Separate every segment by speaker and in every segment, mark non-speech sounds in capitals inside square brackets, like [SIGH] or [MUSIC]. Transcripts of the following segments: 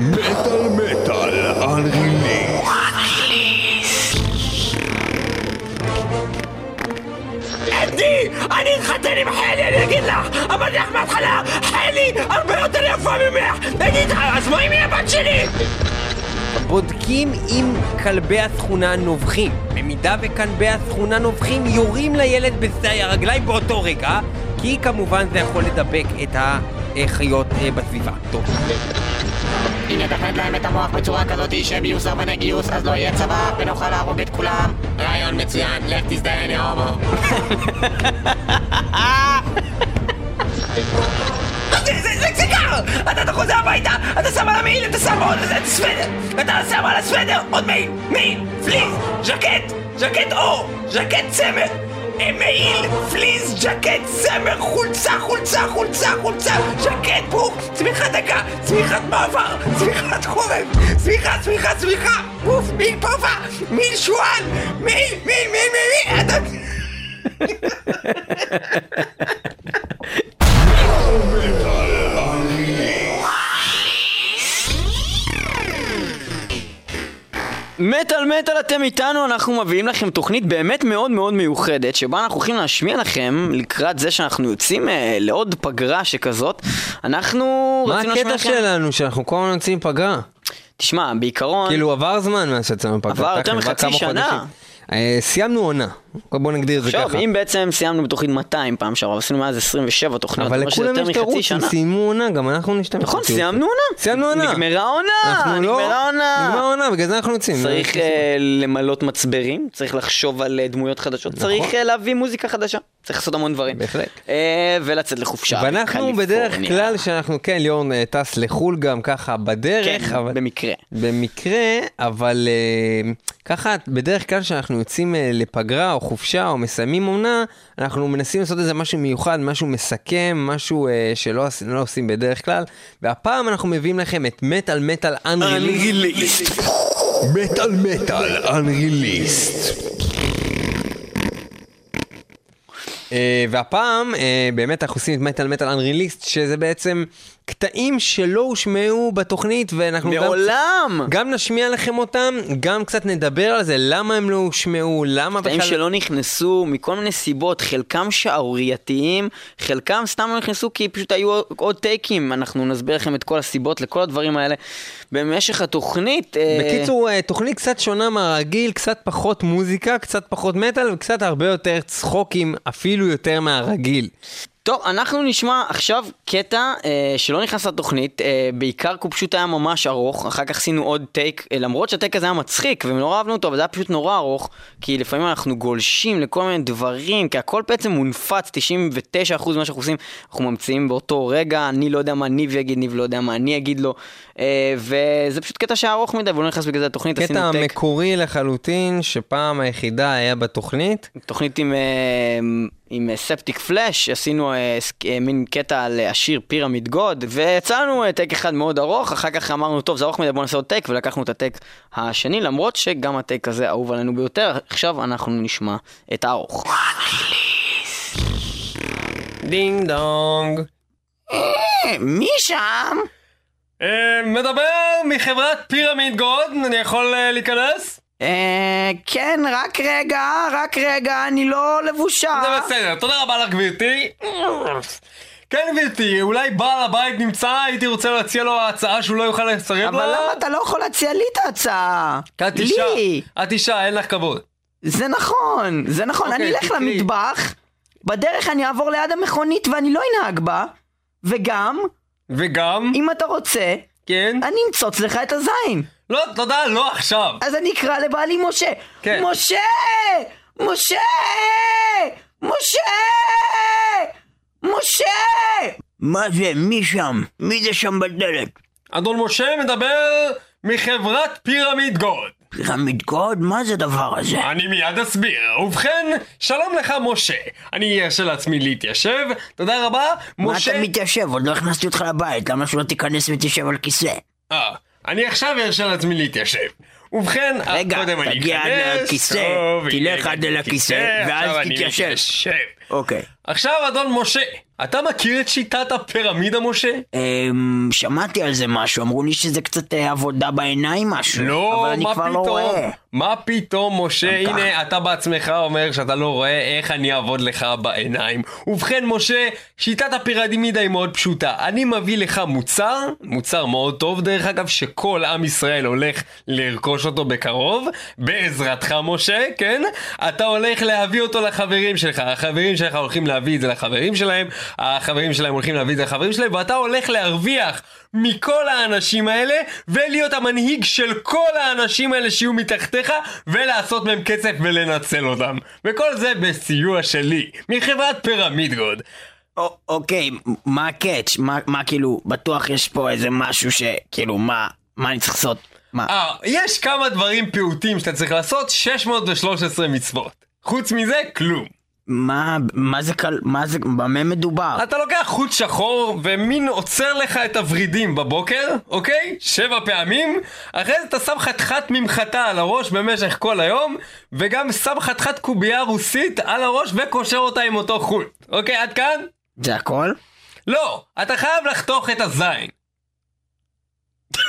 Speaker 1: מטאל מטאל אנריליס
Speaker 2: אדי, אני אתחתן עם חלי, אני אגיד לך! אמרתי לך מההתחלה, חלי הרבה יותר יפה ממך! נגיד, אז מה אם היא הבת שלי?
Speaker 3: בודקים אם כלבי השכונה נובחים. במידה וכלבי השכונה נובחים, יורים לילד בשדה הרגליים באותו רגע, כי כמובן זה יכול לדבק את החיות אה, בסביבה. טוב.
Speaker 4: אם נתכנת להם את המוח בצורה כזאת שהם יהיו סרבני גיוס אז לא יהיה צבא ונוכל להרוג את כולם רעיון מצוין, לך תזדיין יא הומו
Speaker 2: זה! אתה חוזר הביתה, אתה שם על המעיל, אתה שם עוד סוודר! אתה שם על הסוודר עוד מעיל, מעיל, פליז, ז'קט, ז'קט אור, ז'קט צמר! מעיל, פליז, ז'קט, צמר, חולצה, חולצה, חולצה, חולצה, ז'קט, פוך, צמיחה דקה, צמיחת מעבר, צמיחת חורף, צמיחה, צמיחה, צמיחה, פוף, מעיל פופה, מעיל שועל, מעיל, מעיל, מעיל, מעיל, אתה...
Speaker 5: מטאל מטאל אתם איתנו, אנחנו מביאים לכם תוכנית באמת מאוד מאוד מיוחדת שבה אנחנו הולכים להשמיע לכם לקראת זה שאנחנו יוצאים אה, לעוד פגרה שכזאת אנחנו
Speaker 3: מה
Speaker 5: רצינו להשמיע
Speaker 3: הקטע
Speaker 5: לכם...
Speaker 3: שלנו שאנחנו כל הזמן יוצאים פגרה?
Speaker 5: תשמע, בעיקרון...
Speaker 3: כאילו עבר זמן מאז שיצאנו פגרה.
Speaker 5: עבר יותר
Speaker 3: תכל'ס,
Speaker 5: מחצי
Speaker 3: כמה
Speaker 5: שנה.
Speaker 3: חודשים. אה, סיימנו עונה. בוא נגדיר את זה
Speaker 5: עכשיו,
Speaker 3: ככה.
Speaker 5: אם בעצם סיימנו בתוכנית 200 פעם שעברה, עשינו מאז 27 תוכניות,
Speaker 3: אבל לכולם יש תירוץ, הם. סיימו עונה, גם אנחנו נשתמש.
Speaker 5: נכון. סיימנו עונה.
Speaker 3: סיימנו עונה.
Speaker 5: נגמרה
Speaker 3: אנחנו לא-
Speaker 5: נגמרה העונה.
Speaker 3: נגמרה העונה, בגלל זה אנחנו יוצאים.
Speaker 5: צריך אה, למלות מצברים, צריך לחשוב על אה, דמויות חדשות, צריך אה, להביא מוזיקה חדשה, צריך לעשות המון דברים.
Speaker 3: נכון. בהחלט.
Speaker 5: ולצאת לחופשה.
Speaker 3: ואנחנו בדרך. כלל, שאנחנו, כן, ליאור טס לחו"ל גם ככה בדרך,
Speaker 5: כן. במקרה.
Speaker 3: במקרה, אבל ככה, בדרך כלל כשאנחנו יוצאים לפגרה או חופשה או מסיימים עונה, אנחנו מנסים לעשות איזה משהו מיוחד, משהו מסכם, משהו אה, שלא לא עושים בדרך כלל, והפעם אנחנו מביאים לכם את מטאל מטאל אנריליסט.
Speaker 1: מטאל מטאל אנריליסט
Speaker 3: אה, והפעם אה, באמת אנחנו עושים את מטאל מטאל אנריליסט, שזה בעצם קטעים שלא הושמעו בתוכנית, ואנחנו גם...
Speaker 5: מעולם!
Speaker 3: גם נשמיע לכם אותם, גם קצת נדבר על זה, למה הם לא הושמעו, למה
Speaker 5: קטעים שלא נכנסו מכל מיני סיבות, חלקם שערורייתיים, חלקם סתם לא נכנסו כי פשוט היו עוד טייקים. אנחנו נסביר לכם את כל הסיבות לכל הדברים האלה במשך התוכנית. אה,
Speaker 3: בקיצור, אה, תוכנית קצת שונה מהרגיל, קצת פחות מוזיקה, קצת פחות מטאל, וקצת הרבה יותר צחוקים, אפילו יותר מהרגיל.
Speaker 5: טוב, אנחנו נשמע עכשיו קטע אה, שלא נכנס לתוכנית, אה, בעיקר כי הוא פשוט היה ממש ארוך, אחר כך עשינו עוד טייק, אה, למרות שהטייק הזה היה מצחיק ונורא אהבנו אותו, אבל זה היה פשוט נורא ארוך, כי לפעמים אנחנו גולשים לכל מיני דברים, כי הכל בעצם מונפץ, 99% ממה שאנחנו עושים, אנחנו ממציאים באותו רגע, אני לא יודע מה ניב יגיד, ניב לא יודע מה אני אגיד לו, אה, וזה פשוט קטע שהיה ארוך מדי, והוא לא נכנס בגלל זה לתוכנית,
Speaker 3: קטע
Speaker 5: עשינו טייק.
Speaker 3: מקורי לחלוטין, שפעם היחידה היה בתוכנית.
Speaker 5: תוכנית עם, אה, עם Septicflesh, עשינו אה, אה, מין קטע על אה, השיר Pyramid God, ויצא לנו אה, טייק אחד מאוד ארוך, אחר כך אמרנו, טוב, זה ארוך מדי, בוא נעשה עוד טייק, ולקחנו את הטייק השני, למרות שגם הטייק הזה אהוב עלינו ביותר, עכשיו אנחנו נשמע את הארוך.
Speaker 3: דינג דונג.
Speaker 5: מי שם?
Speaker 3: מדבר מחברת Pyramid God, אני יכול להיכנס?
Speaker 5: אה, כן, רק רגע, רק רגע, אני לא לבושה.
Speaker 3: זה בסדר, תודה רבה לך גברתי. כן גברתי, אולי בעל הבית נמצא, הייתי רוצה להציע לו הצעה שהוא לא יוכל לסרב לה.
Speaker 5: אבל למה אתה לא יכול להציע לי את ההצעה?
Speaker 3: את אישה! את אישה, אין לך כבוד.
Speaker 5: זה נכון, זה נכון,
Speaker 3: אוקיי,
Speaker 5: אני אלך. למטבח, בדרך אני אעבור ליד המכונית ואני לא אנהג בה, וגם,
Speaker 3: וגם,
Speaker 5: אם אתה רוצה,
Speaker 3: כן?
Speaker 5: אני אמצוץ לך את הזין.
Speaker 3: לא, תודה, לא עכשיו.
Speaker 5: אז אני אקרא לבעלי משה.
Speaker 3: כן.
Speaker 5: משה! משה! משה! משה! מה זה? מי שם? מי זה שם בדלת?
Speaker 3: אדון משה מדבר מחברת פירמיד גוד.
Speaker 5: פירמיד קוד? מה זה הדבר הזה?
Speaker 3: אני מיד אסביר. ובכן, שלום לך משה. אני ארשה לעצמי להתיישב, תודה רבה.
Speaker 5: מה
Speaker 3: משה...
Speaker 5: אתה מתיישב? עוד לא הכנסתי אותך לבית, למה שלא תיכנס ותשב על כיסא?
Speaker 3: אה, אני עכשיו ארשה לעצמי להתיישב. ובכן,
Speaker 5: רגע,
Speaker 3: קודם אני
Speaker 5: תגיע עד
Speaker 3: אכנס,
Speaker 5: לכיסא, תלך עד לכיסא, ואז תתיישב. אוקיי.
Speaker 3: עכשיו, אדון משה, אתה מכיר את שיטת הפירמידה, משה?
Speaker 5: אמ, שמעתי על זה משהו, אמרו לי שזה קצת אה, עבודה בעיניים משהו.
Speaker 3: לא,
Speaker 5: אבל אני
Speaker 3: מה
Speaker 5: כבר לא
Speaker 3: פתאום?
Speaker 5: רואה.
Speaker 3: מה פתאום, משה? הנה, אתה בעצמך אומר שאתה לא רואה איך אני אעבוד לך בעיניים. ובכן, משה, שיטת הפירמידה היא מאוד פשוטה. אני מביא לך מוצר, מוצר מאוד טוב, דרך אגב, שכל עם ישראל הולך לרכוש אותו בקרוב, בעזרתך, משה, כן? אתה הולך להביא אותו לחברים שלך. החברים שלך הולכים להביא את זה לחברים שלהם, החברים שלהם הולכים להביא את זה לחברים שלהם, ואתה הולך להרוויח מכל האנשים האלה, ולהיות המנהיג של כל האנשים האלה שיהיו מתחתיך, ולעשות מהם כסף ולנצל אותם. וכל זה בסיוע שלי, מחברת Pyramid
Speaker 5: God. אוקיי, מה ה catch? מה מה כאילו, בטוח יש פה איזה משהו שכאילו, מה מה אני צריך לעשות? מה?
Speaker 3: אה, יש כמה דברים פעוטים שאתה צריך לעשות, 613 מצוות. חוץ מזה, כלום.
Speaker 5: מה מה זה קל... מה זה... במה מדובר?
Speaker 3: אתה לוקח חוט שחור ומין עוצר לך את הוורידים בבוקר, אוקיי? שבע פעמים, אחרי זה אתה שם חתיכת ממחטה על הראש במשך כל היום, וגם שם חתיכת קובייה רוסית על הראש וקושר אותה עם אותו חוט. אוקיי, עד כאן?
Speaker 5: זה הכל?
Speaker 3: לא, אתה חייב לחתוך את הזין. [LAUGHS]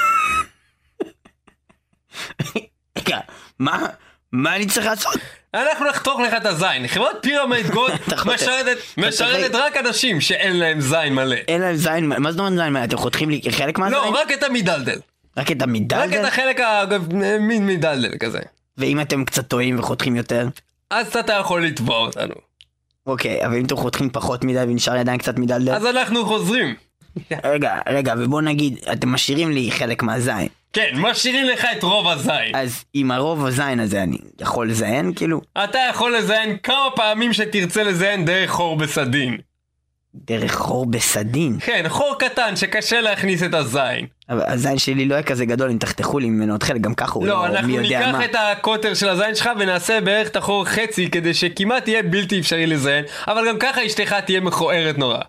Speaker 5: רגע, מה? מה אני צריך לעשות?
Speaker 3: אנחנו נחתוך לך את הזין. חברת פירמיד גוד. [LAUGHS] משרתת, משרתת רק אנשים שאין להם זין מלא.
Speaker 5: אין להם זין, מה זאת אומרת זין? מה, אתם חותכים לי חלק מהזין?
Speaker 3: לא, רק את המדלדל.
Speaker 5: רק את
Speaker 3: רק
Speaker 5: המדלדל?
Speaker 3: את החלק המין מדלדל כזה.
Speaker 5: ואם אתם קצת טועים וחותכים יותר?
Speaker 3: אז אתה יכול לתבוע אותנו.
Speaker 5: אוקיי, אבל אם אתם חותכים פחות מדי ונשאר עדיין קצת מדלדל?
Speaker 3: אז אנחנו חוזרים.
Speaker 5: רגע, רגע, ובוא נגיד, אתם משאירים לי חלק מהזין.
Speaker 3: כן, משאירים לך את רוב הזין.
Speaker 5: אז עם הרוב הזין הזה אני יכול לזיין, כאילו?
Speaker 3: אתה יכול לזיין כמה פעמים שתרצה לזיין דרך חור בסדין.
Speaker 5: דרך חור בסדין.
Speaker 3: כן, חור קטן שקשה להכניס את הזין.
Speaker 5: אבל הזין שלי לא יהיה כזה גדול אם תחתכו לי ממנו עוד חלק, גם ככה הוא
Speaker 3: לא,
Speaker 5: לא,
Speaker 3: אנחנו
Speaker 5: מי יודע
Speaker 3: ניקח
Speaker 5: מה.
Speaker 3: את הקוטר של הזין שלך ונעשה בערך את החור חצי כדי שכמעט יהיה בלתי אפשרי לזיין, אבל גם ככה אשתך תהיה מכוערת נורא.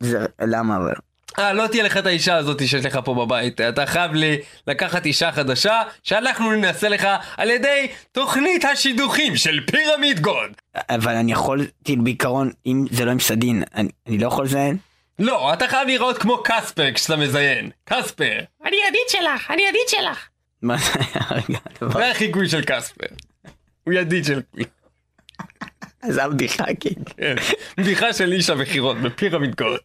Speaker 5: זה, למה אבל?
Speaker 3: אה, לא תהיה לך את האישה הזאת שיש לך פה בבית. אתה חייב לי לקחת אישה חדשה, שאנחנו ננסה לך על ידי תוכנית השידוכים של פירמיד גוד.
Speaker 5: אבל אני יכול, כאילו בעיקרון, אם זה לא עם סדין, אני, אני לא יכול לזיין?
Speaker 3: לא, אתה חייב להיראות כמו קספר כשאתה מזיין. קספר.
Speaker 4: אני ידיד שלך, אני ידיד שלך.
Speaker 5: מה זה היה [LAUGHS] רגע? הדבר-
Speaker 3: זה החיקוי של קספר. הוא ידיד של. [LAUGHS]
Speaker 5: זה הבדיחה, כן.
Speaker 3: כן. בדיחה של איש המכירות ב Pyramid God.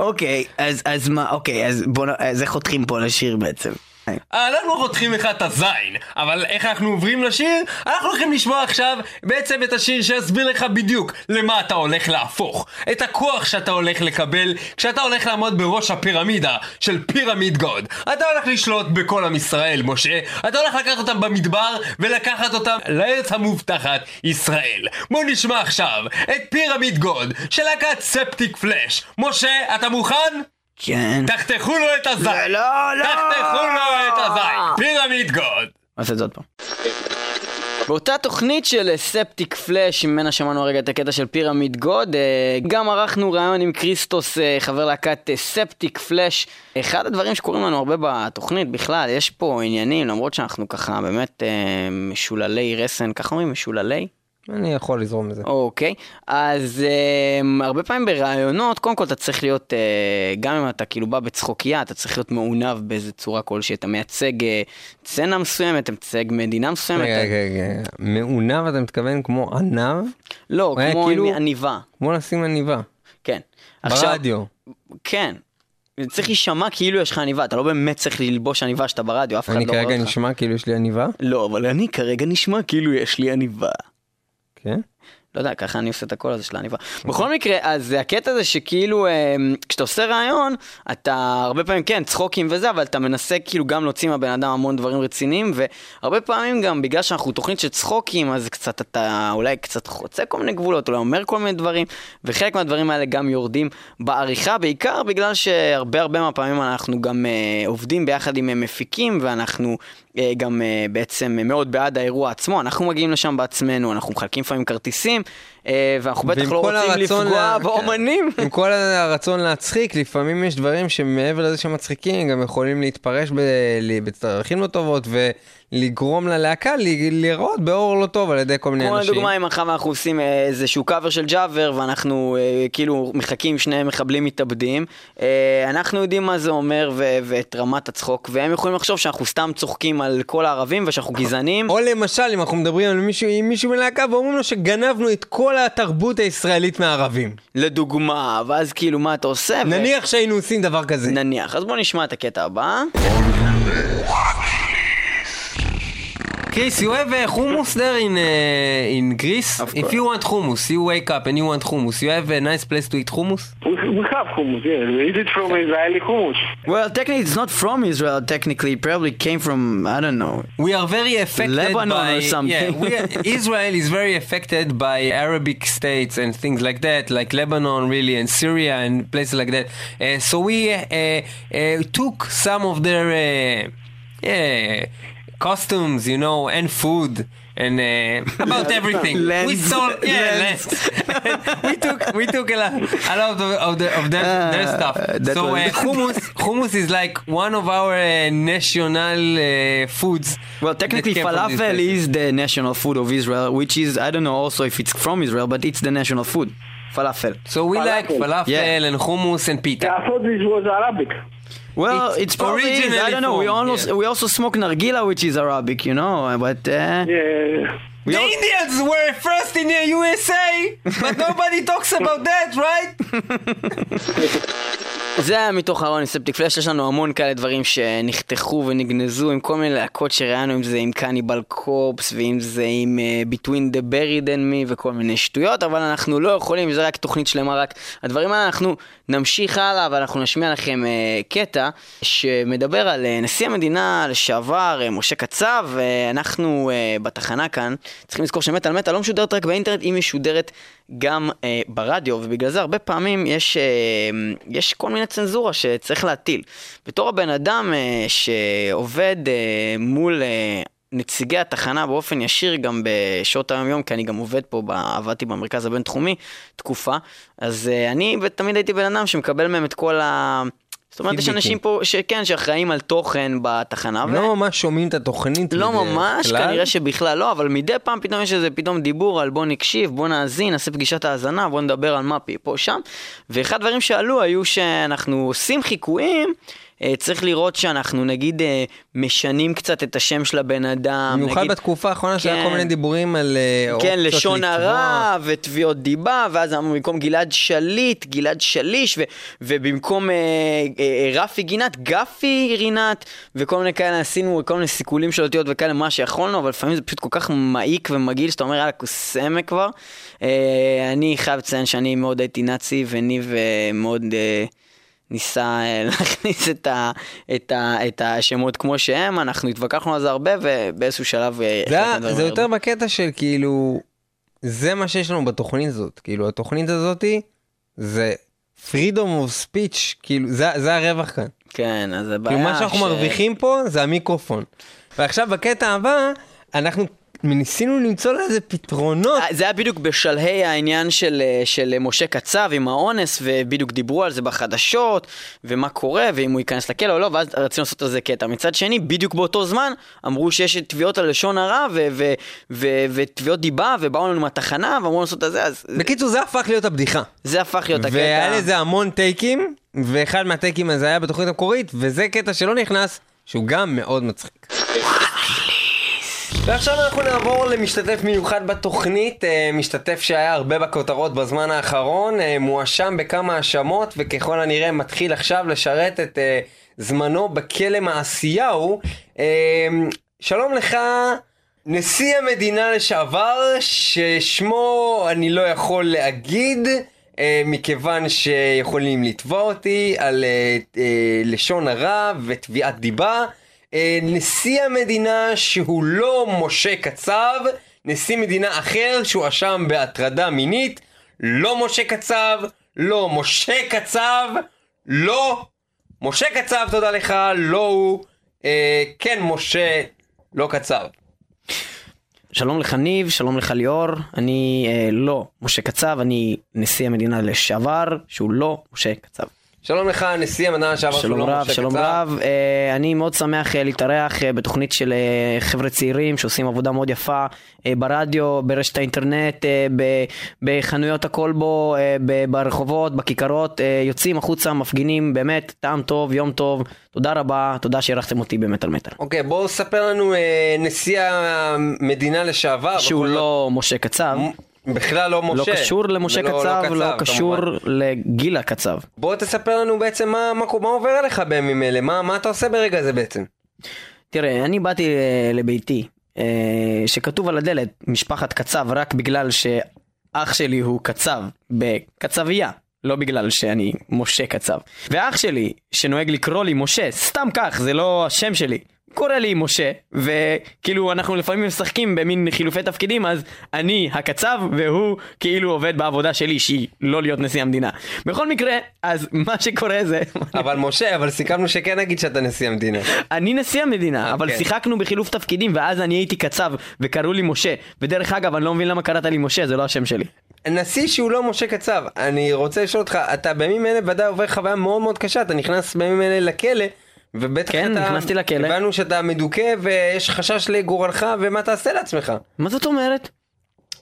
Speaker 5: אוקיי, אז, מה, אוקיי, אז בוא, נ- אז איך חותכים פה לשיר בעצם?
Speaker 3: אנחנו חותכים לך את הזין, אבל איך אנחנו עוברים לשיר? אנחנו הולכים לשמוע עכשיו בעצם את השיר שיסביר לך בדיוק למה אתה הולך להפוך. את הכוח שאתה הולך לקבל כשאתה הולך לעמוד בראש הפירמידה של Pyramid God. אתה הולך לשלוט בכל עם ישראל, משה. אתה הולך לקחת אותם במדבר ולקחת אותם לארץ המובטחת, ישראל. בוא נשמע עכשיו את Pyramid God של להקת Septicflesh. משה, אתה מוכן?
Speaker 5: כן.
Speaker 3: תחתכו לו את הזין!
Speaker 5: לא, לא!
Speaker 3: תחתכו לו את הזין! Pyramid God!
Speaker 5: נעשה את זה עוד פעם. באותה תוכנית של Septicflesh, ממנה שמענו הרגע את הקטע של Pyramid God, אה, גם ערכנו ראיון עם כריסטוס, אה, חבר להקת אה, Septicflesh. אחד הדברים שקורים לנו הרבה בתוכנית בכלל, יש פה עניינים, למרות שאנחנו ככה באמת אה, משוללי רסן, ככה אומרים? משוללי?
Speaker 3: אני יכול לזרום לזה.
Speaker 5: אוקיי, אז um, הרבה פעמים בראיונות, קודם כל אתה צריך להיות, uh, גם אם אתה כאילו בא בצחוקייה, אתה צריך להיות מעונב באיזה צורה כלשהי, אתה מייצג uh, סצנה מסוימת, אתה מייצג מדינה מסוימת.
Speaker 3: רגע. רגע, רגע. מעונב אתה מתכוון כמו ענב?
Speaker 5: לא,
Speaker 3: היה
Speaker 5: כמו
Speaker 3: כאילו-
Speaker 5: עניבה,
Speaker 3: כמו לשים עניבה.
Speaker 5: כן.
Speaker 3: ברדיו.
Speaker 5: כן. זה צריך להישמע כאילו יש לך עניבה, אתה לא באמת צריך ללבוש עניבה שאתה ברדיו, אף אחד
Speaker 3: אני
Speaker 5: לא רואה
Speaker 3: כרגע
Speaker 5: אותך.
Speaker 3: נשמע כאילו יש לי עניבה?
Speaker 5: לא, אבל אני כרגע נשמע כאילו יש לי עניבה.
Speaker 3: כן.
Speaker 5: לא יודע, ככה אני עושה את הקול הזה של העניבה. בכל מקרה, אז הקטע זה שכאילו, אה, כשאתה עושה רעיון, אתה הרבה פעמים, כן, צחוקים וזה, אבל אתה מנסה כאילו גם להוציא מהבן אדם המון דברים רציניים, והרבה פעמים גם, בגלל שאנחנו תוכנית של צחוקים, אז קצת אתה אולי קצת חוצה כל מיני גבולות, אולי אומר כל מיני דברים, וחלק מהדברים האלה גם יורדים בעריכה, בעיקר בגלל שהרבה הרבה מהפעמים אנחנו גם אה, עובדים ביחד עם אה, מפיקים, ואנחנו גם אה, בעצם מאוד בעד האירוע עצמו, אנחנו מגיעים לשם בעצמנו, אנחנו מחלקים לפעמים כרטיסים, אה, ואנחנו בטח לא רוצים לפגוע
Speaker 3: לה-
Speaker 5: באומנים.
Speaker 3: עם כל הרצון להצחיק, לפעמים יש דברים שמעבר לזה שהם מצחיקים, גם יכולים להתפרש ב- בדרכים לא טובות ולגרום ללהקה לראות באור לא טוב על ידי כל מיני
Speaker 5: כמו
Speaker 3: אנשים.
Speaker 5: לדוגמה אם עכשיו אנחנו עושים אה, איזשהו קאבר של ג'אבר ואנחנו אה, כאילו מחכים שני מחבלים מתאבדים, אה, אנחנו יודעים מה זה אומר ו- ואת רמת הצחוק, והם יכולים לחשוב שאנחנו סתם צוחקים על כל הערבים ושאנחנו גזענים.
Speaker 3: או למשל, אם אנחנו מדברים על מישהו, עם מישהו מלהקה ואומרים לו שגנבנו את כל התרבות הישראלית מהערבים.
Speaker 5: לדוגמה, ואז כאילו מה אתה עושה? ו-
Speaker 3: נניח שהיינו עושים דבר כזה.
Speaker 5: נניח. אז בוא נשמע את הקטע הבא.
Speaker 3: Chris, you have a hummus there in uh, in Greece?
Speaker 5: Of
Speaker 3: If you want hummus, you wake up and you want hummus. You have a nice place to eat hummus?
Speaker 6: We, we have hummus, yeah. Is it from Israeli hummus?
Speaker 5: Well, technically it's not from Israel, technically, it probably came from, I don't know.
Speaker 3: We are very affected
Speaker 5: Lebanon
Speaker 3: by
Speaker 5: or something.
Speaker 3: Yeah, we are, [LAUGHS] Israel is very affected by Arabic states and things like that, like Lebanon, really, and Syria and places like that. Uh, so we uh, uh, took some of their uh, yeah, costumes, you know, and food. And uh, about everything, we
Speaker 5: Lens.
Speaker 3: stole, yeah,
Speaker 5: Lens.
Speaker 3: lens. [LAUGHS] we took we took a lot, a lot of, the, of, the, of their, their
Speaker 5: Ah,
Speaker 3: stuff. So uh, [LAUGHS] hummus, hummus is like one of our uh, national uh, foods.
Speaker 5: Well, technically,
Speaker 3: came from these
Speaker 5: falafel is the national food of Israel, which is, I don't know also if it's from Israel, but it's the national food. Falafel.
Speaker 3: So we like
Speaker 6: Falafel.
Speaker 3: falafel
Speaker 5: Yeah.
Speaker 3: and hummus and pita.
Speaker 6: I thought this was Arabic.
Speaker 5: Well,
Speaker 3: It's
Speaker 5: it's, probably is. I don't know. We almost
Speaker 3: yeah.
Speaker 5: we also smoke nargila, which is Arabic, you know. But uh,
Speaker 6: Yeah.
Speaker 5: We
Speaker 3: the
Speaker 5: al-
Speaker 3: Indians were first in the USA, but nobody talks about that, right? [LAUGHS]
Speaker 5: זה היה מתוך ארון ספטיק פלאש, יש לנו המון כאלה דברים שנחתכו ונגנזו עם כל מיני להקות שראיינו, אם זה עם קניבל קורפס ואם זה עם uh, Between the Buried and Me וכל מיני שטויות, אבל אנחנו לא יכולים, זה רק תוכנית שלמה, רק הדברים האלה אנחנו נמשיך הלאה ואנחנו נשמיע לכם uh, קטע שמדבר על uh, נשיא המדינה לשעבר, uh, משה קצב, ואנחנו uh, בתחנה כאן צריכים לזכור שמטאל מטאל לא משודרת רק באינטרנט, היא משודרת גם uh, ברדיו, ובגלל זה הרבה פעמים יש, uh, יש כל מיני צנזורה שצריך להטיל. בתור הבן אדם uh, שעובד uh, מול... Uh, נציגי התחנה באופן ישיר גם בשעות היום יום, כי אני גם עובד פה, עבדתי במרכז הבינתחומי תקופה, אז uh, אני תמיד הייתי בן אדם שמקבל מהם את כל ה... זאת אומרת, יש. אנשים פה שכן, שאחראים על תוכן בתחנה. ו-
Speaker 3: לא ממש שומעים את התוכנית.
Speaker 5: לא ממש,
Speaker 3: כלל.
Speaker 5: כנראה שבכלל לא, אבל מדי פעם פתאום יש איזה פתאום דיבור על בוא נקשיב, בוא נאזין, נעשה פגישת האזנה, בוא נדבר על מפי פה שם. ואחד הדברים שעלו היו שאנחנו עושים חיקויים. אה, צריך לראות שאנחנו נגיד אה, משנים קצת את השם של הבן אדם.
Speaker 3: במיוחד
Speaker 5: נגיד,
Speaker 3: בתקופה האחרונה שהיה
Speaker 5: כן.
Speaker 3: כל מיני דיבורים על אה,
Speaker 5: כן, לשון. הרע ותביעות דיבה, ואז אמרנו במקום גלעד שליט, גלעד שליש, ו- ובמקום אה, אה, רפי גינת, גפי רינת, וכל מיני כאלה עשינו כל מיני סיכולים של אותיות וכאלה, מה שיכולנו, אבל לפעמים זה פשוט כל כך מעיק ומגעיל, שאתה אומר, יאללה, כוסמק כבר. אה, אני חייב לציין שאני מאוד הייתי נאצי, וניב מאוד... אה, ניסה אה, [LAUGHS] להכניס את, ה, את, ה, את השמות כמו שהם, אנחנו התווכחנו על זה הרבה ובאיזשהו שלב... אה,
Speaker 3: זה, זה. יותר בקטע של כאילו, זה מה שיש לנו בתוכנית הזאת, כאילו התוכנית הזאתי זה freedom of speech, כאילו זה, זה הרווח כאן.
Speaker 5: כן, אז הבעיה
Speaker 3: כאילו מה שאנחנו
Speaker 5: ש-
Speaker 3: מרוויחים פה זה המיקרופון. ועכשיו בקטע הבא, אנחנו ניסינו למצוא לזה פתרונות.
Speaker 5: אה, זה היה בדיוק בשלהי העניין של, אה, של משה קצב עם האונס, ובדיוק דיברו על זה בחדשות, ומה קורה, ואם הוא ייכנס לכלא או לא, ואז רצינו לעשות על זה קטע. מצד שני, בדיוק באותו זמן, אמרו שיש תביעות על לשון הרע, ו- ו- ו- ותביעות דיבה, ובאו לנו מהתחנה, ואמרו לעשות את זה, אז
Speaker 3: בקיצור זה הפך להיות הבדיחה.
Speaker 5: זה הפך להיות הקטע.
Speaker 3: והיה לזה המון טייקים, ואחד מהטייקים הזה היה בתוכנית המקורית, וזה קטע שלא נכנס, שהוא גם מאוד מצחיק. ועכשיו אנחנו נעבור למשתתף מיוחד בתוכנית, אה, משתתף שהיה הרבה בכותרות בזמן האחרון, אה, מואשם בכמה האשמות, וככל הנראה מתחיל עכשיו לשרת את אה, זמנו בכלא מעשיהו. שלום לך, נשיא המדינה לשעבר, ששמו אני לא יכול להגיד, מכיוון שיכולים לתבוע אותי על לשון הרע ותביעת דיבה. אה, נשיא המדינה שהוא לא משה קצב, נשיא מדינה אחר שהואשם בהטרדה מינית, לא משה קצב, לא משה קצב, לא משה קצב, תודה לך, לא הוא, אה, כן משה, לא קצב.
Speaker 5: שלום לך ניב, שלום לך ליאור, אני אה, לא משה קצב, אני נשיא המדינה לשעבר, שהוא לא משה קצב.
Speaker 3: שלום לך, נשיא המדינה לשעבר
Speaker 5: שלום
Speaker 3: שלום
Speaker 5: רב, שלום. רב. אה, אני מאוד שמח אה, להתארח אה, בתוכנית של חבר'ה צעירים שעושים עבודה מאוד יפה ברדיו, ברשת האינטרנט, ב- בחנויות הכלבו, ברחובות, בכיכרות, יוצאים החוצה, מפגינים, באמת, טעם טוב, יום טוב. תודה רבה, תודה שאירחתם אותי במטאל מטאל.
Speaker 3: אוקיי, בואו ספר לנו נשיא המדינה לשעבר.
Speaker 5: שהוא
Speaker 3: בכל
Speaker 5: לא משה קצב.
Speaker 3: בכלל לא
Speaker 5: לא
Speaker 3: משה.
Speaker 5: קשור למשה
Speaker 3: ולא-
Speaker 5: קצב, לא
Speaker 3: כמובן.
Speaker 5: קשור לגילה קצב.
Speaker 3: בוא תספר לנו בעצם מה, מה, מה עובר עליך בימים אלה, מה, מה אתה עושה ברגע זה בעצם?
Speaker 5: תראה, אני באתי אה, לביתי, אה, שכתוב על הדלת משפחת קצב רק בגלל שאח שלי הוא קצב בקצבייה. לא בגלל שאני משה קצב. ואח שלי, שנוהג לקרוא לי משה, סתם כך, זה לא השם שלי. קורא לי משה, וכאילו אנחנו לפעמים משחקים במין חילופי תפקידים, אז אני הקצב, והוא כאילו עובד בעבודה שלי, שהיא לא להיות נשיא המדינה. בכל מקרה, אז מה שקורה זה...
Speaker 3: אבל משה, אבל סיכמנו שכן נגיד שאתה נשיא המדינה.
Speaker 5: אני נשיא המדינה, אבל
Speaker 3: כן.
Speaker 5: שיחקנו בחילוף תפקידים, ואז אני הייתי קצב, וקראו לי משה. ודרך אגב, אני לא מבין למה קראת לי משה, זה לא השם שלי.
Speaker 3: נשיא שהוא לא משה קצב, אני רוצה לשאול אותך, אתה בימים אלה ודאי עובר חוויה מאוד מאוד קשה, אתה נכנס בימים אלה לכלא, ובטח
Speaker 5: כן,
Speaker 3: אתה...
Speaker 5: נכנסתי לכלא.
Speaker 3: הבנו שאתה מדוכא ויש חשש לגורלך, ומה תעשה לעצמך?
Speaker 5: מה זאת אומרת?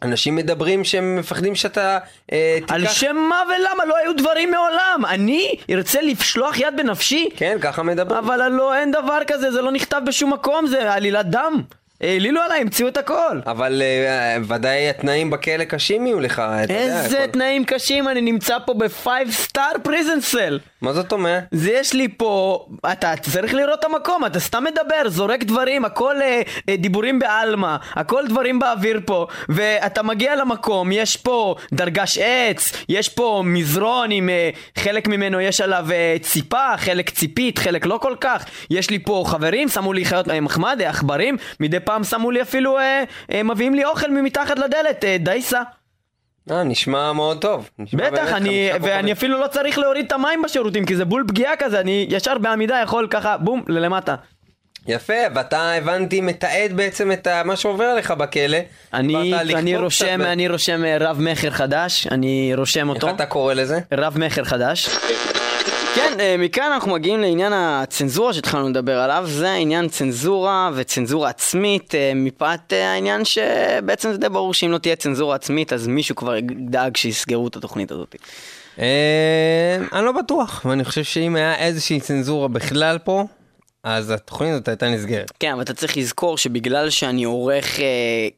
Speaker 3: אנשים מדברים שהם מפחדים שאתה אה, תיקח...
Speaker 5: על שם מה ולמה? לא היו דברים מעולם. אני ארצה לשלוח יד בנפשי?
Speaker 3: כן, ככה מדברים.
Speaker 5: אבל לא, אין דבר כזה, זה לא נכתב בשום מקום, זה עלילת דם. העלילו עליי, המציאו את הכל.
Speaker 3: אבל אה, ודאי התנאים בכלא קשים יהיו לך. אתה יודע,
Speaker 5: איזה
Speaker 3: הכל.
Speaker 5: תנאים קשים, אני נמצא פה ב-5 סטאר פריזן סל.
Speaker 3: מה זאת אומרת?
Speaker 5: זה יש לי פה, אתה צריך לראות את המקום, אתה סתם מדבר, זורק דברים, הכל אה, אה, דיבורים בעלמא, הכל דברים באוויר פה, ואתה מגיע למקום, יש פה דרגש עץ, יש פה מזרון עם אה, חלק ממנו יש עליו אה, ציפה, חלק ציפית, חלק לא כל כך, יש לי פה חברים, שמו לי חיות אה, מחמד, אה, עכברים, מדי פעם שמו לי אפילו, אה, אה, מביאים לי אוכל ממתחת לדלת, אה, דייסה.
Speaker 3: אה, נשמע מאוד טוב. נשמע
Speaker 5: בטח, אני, ואני. אפילו לא צריך להוריד את המים בשירותים, כי זה בול פגיעה כזה, אני ישר בעמידה יכול ככה, בום, ללמטה.
Speaker 3: יפה, ואתה הבנתי מתעד בעצם את ה- מה שעובר עליך בכלא.
Speaker 5: אני, אני רושם, אני רושם אה, רב מכר חדש, אני רושם אותו.
Speaker 3: איך אתה קורא לזה?
Speaker 5: רב מכר חדש. כן, אה, מכאן אנחנו מגיעים לעניין הצנזורה שהתחלנו לדבר עליו, זה העניין צנזורה וצנזורה עצמית, אה, מפאת אה, העניין שבעצם זה די ברור שאם לא תהיה צנזורה עצמית, אז מישהו כבר ידאג שיסגרו את התוכנית הזאת.
Speaker 3: אני לא בטוח, ואני חושב שאם היה איזושהי צנזורה בכלל פה, אז התוכנית הזאת הייתה נסגרת.
Speaker 5: כן, אבל אתה צריך לזכור שבגלל שאני עורך אה,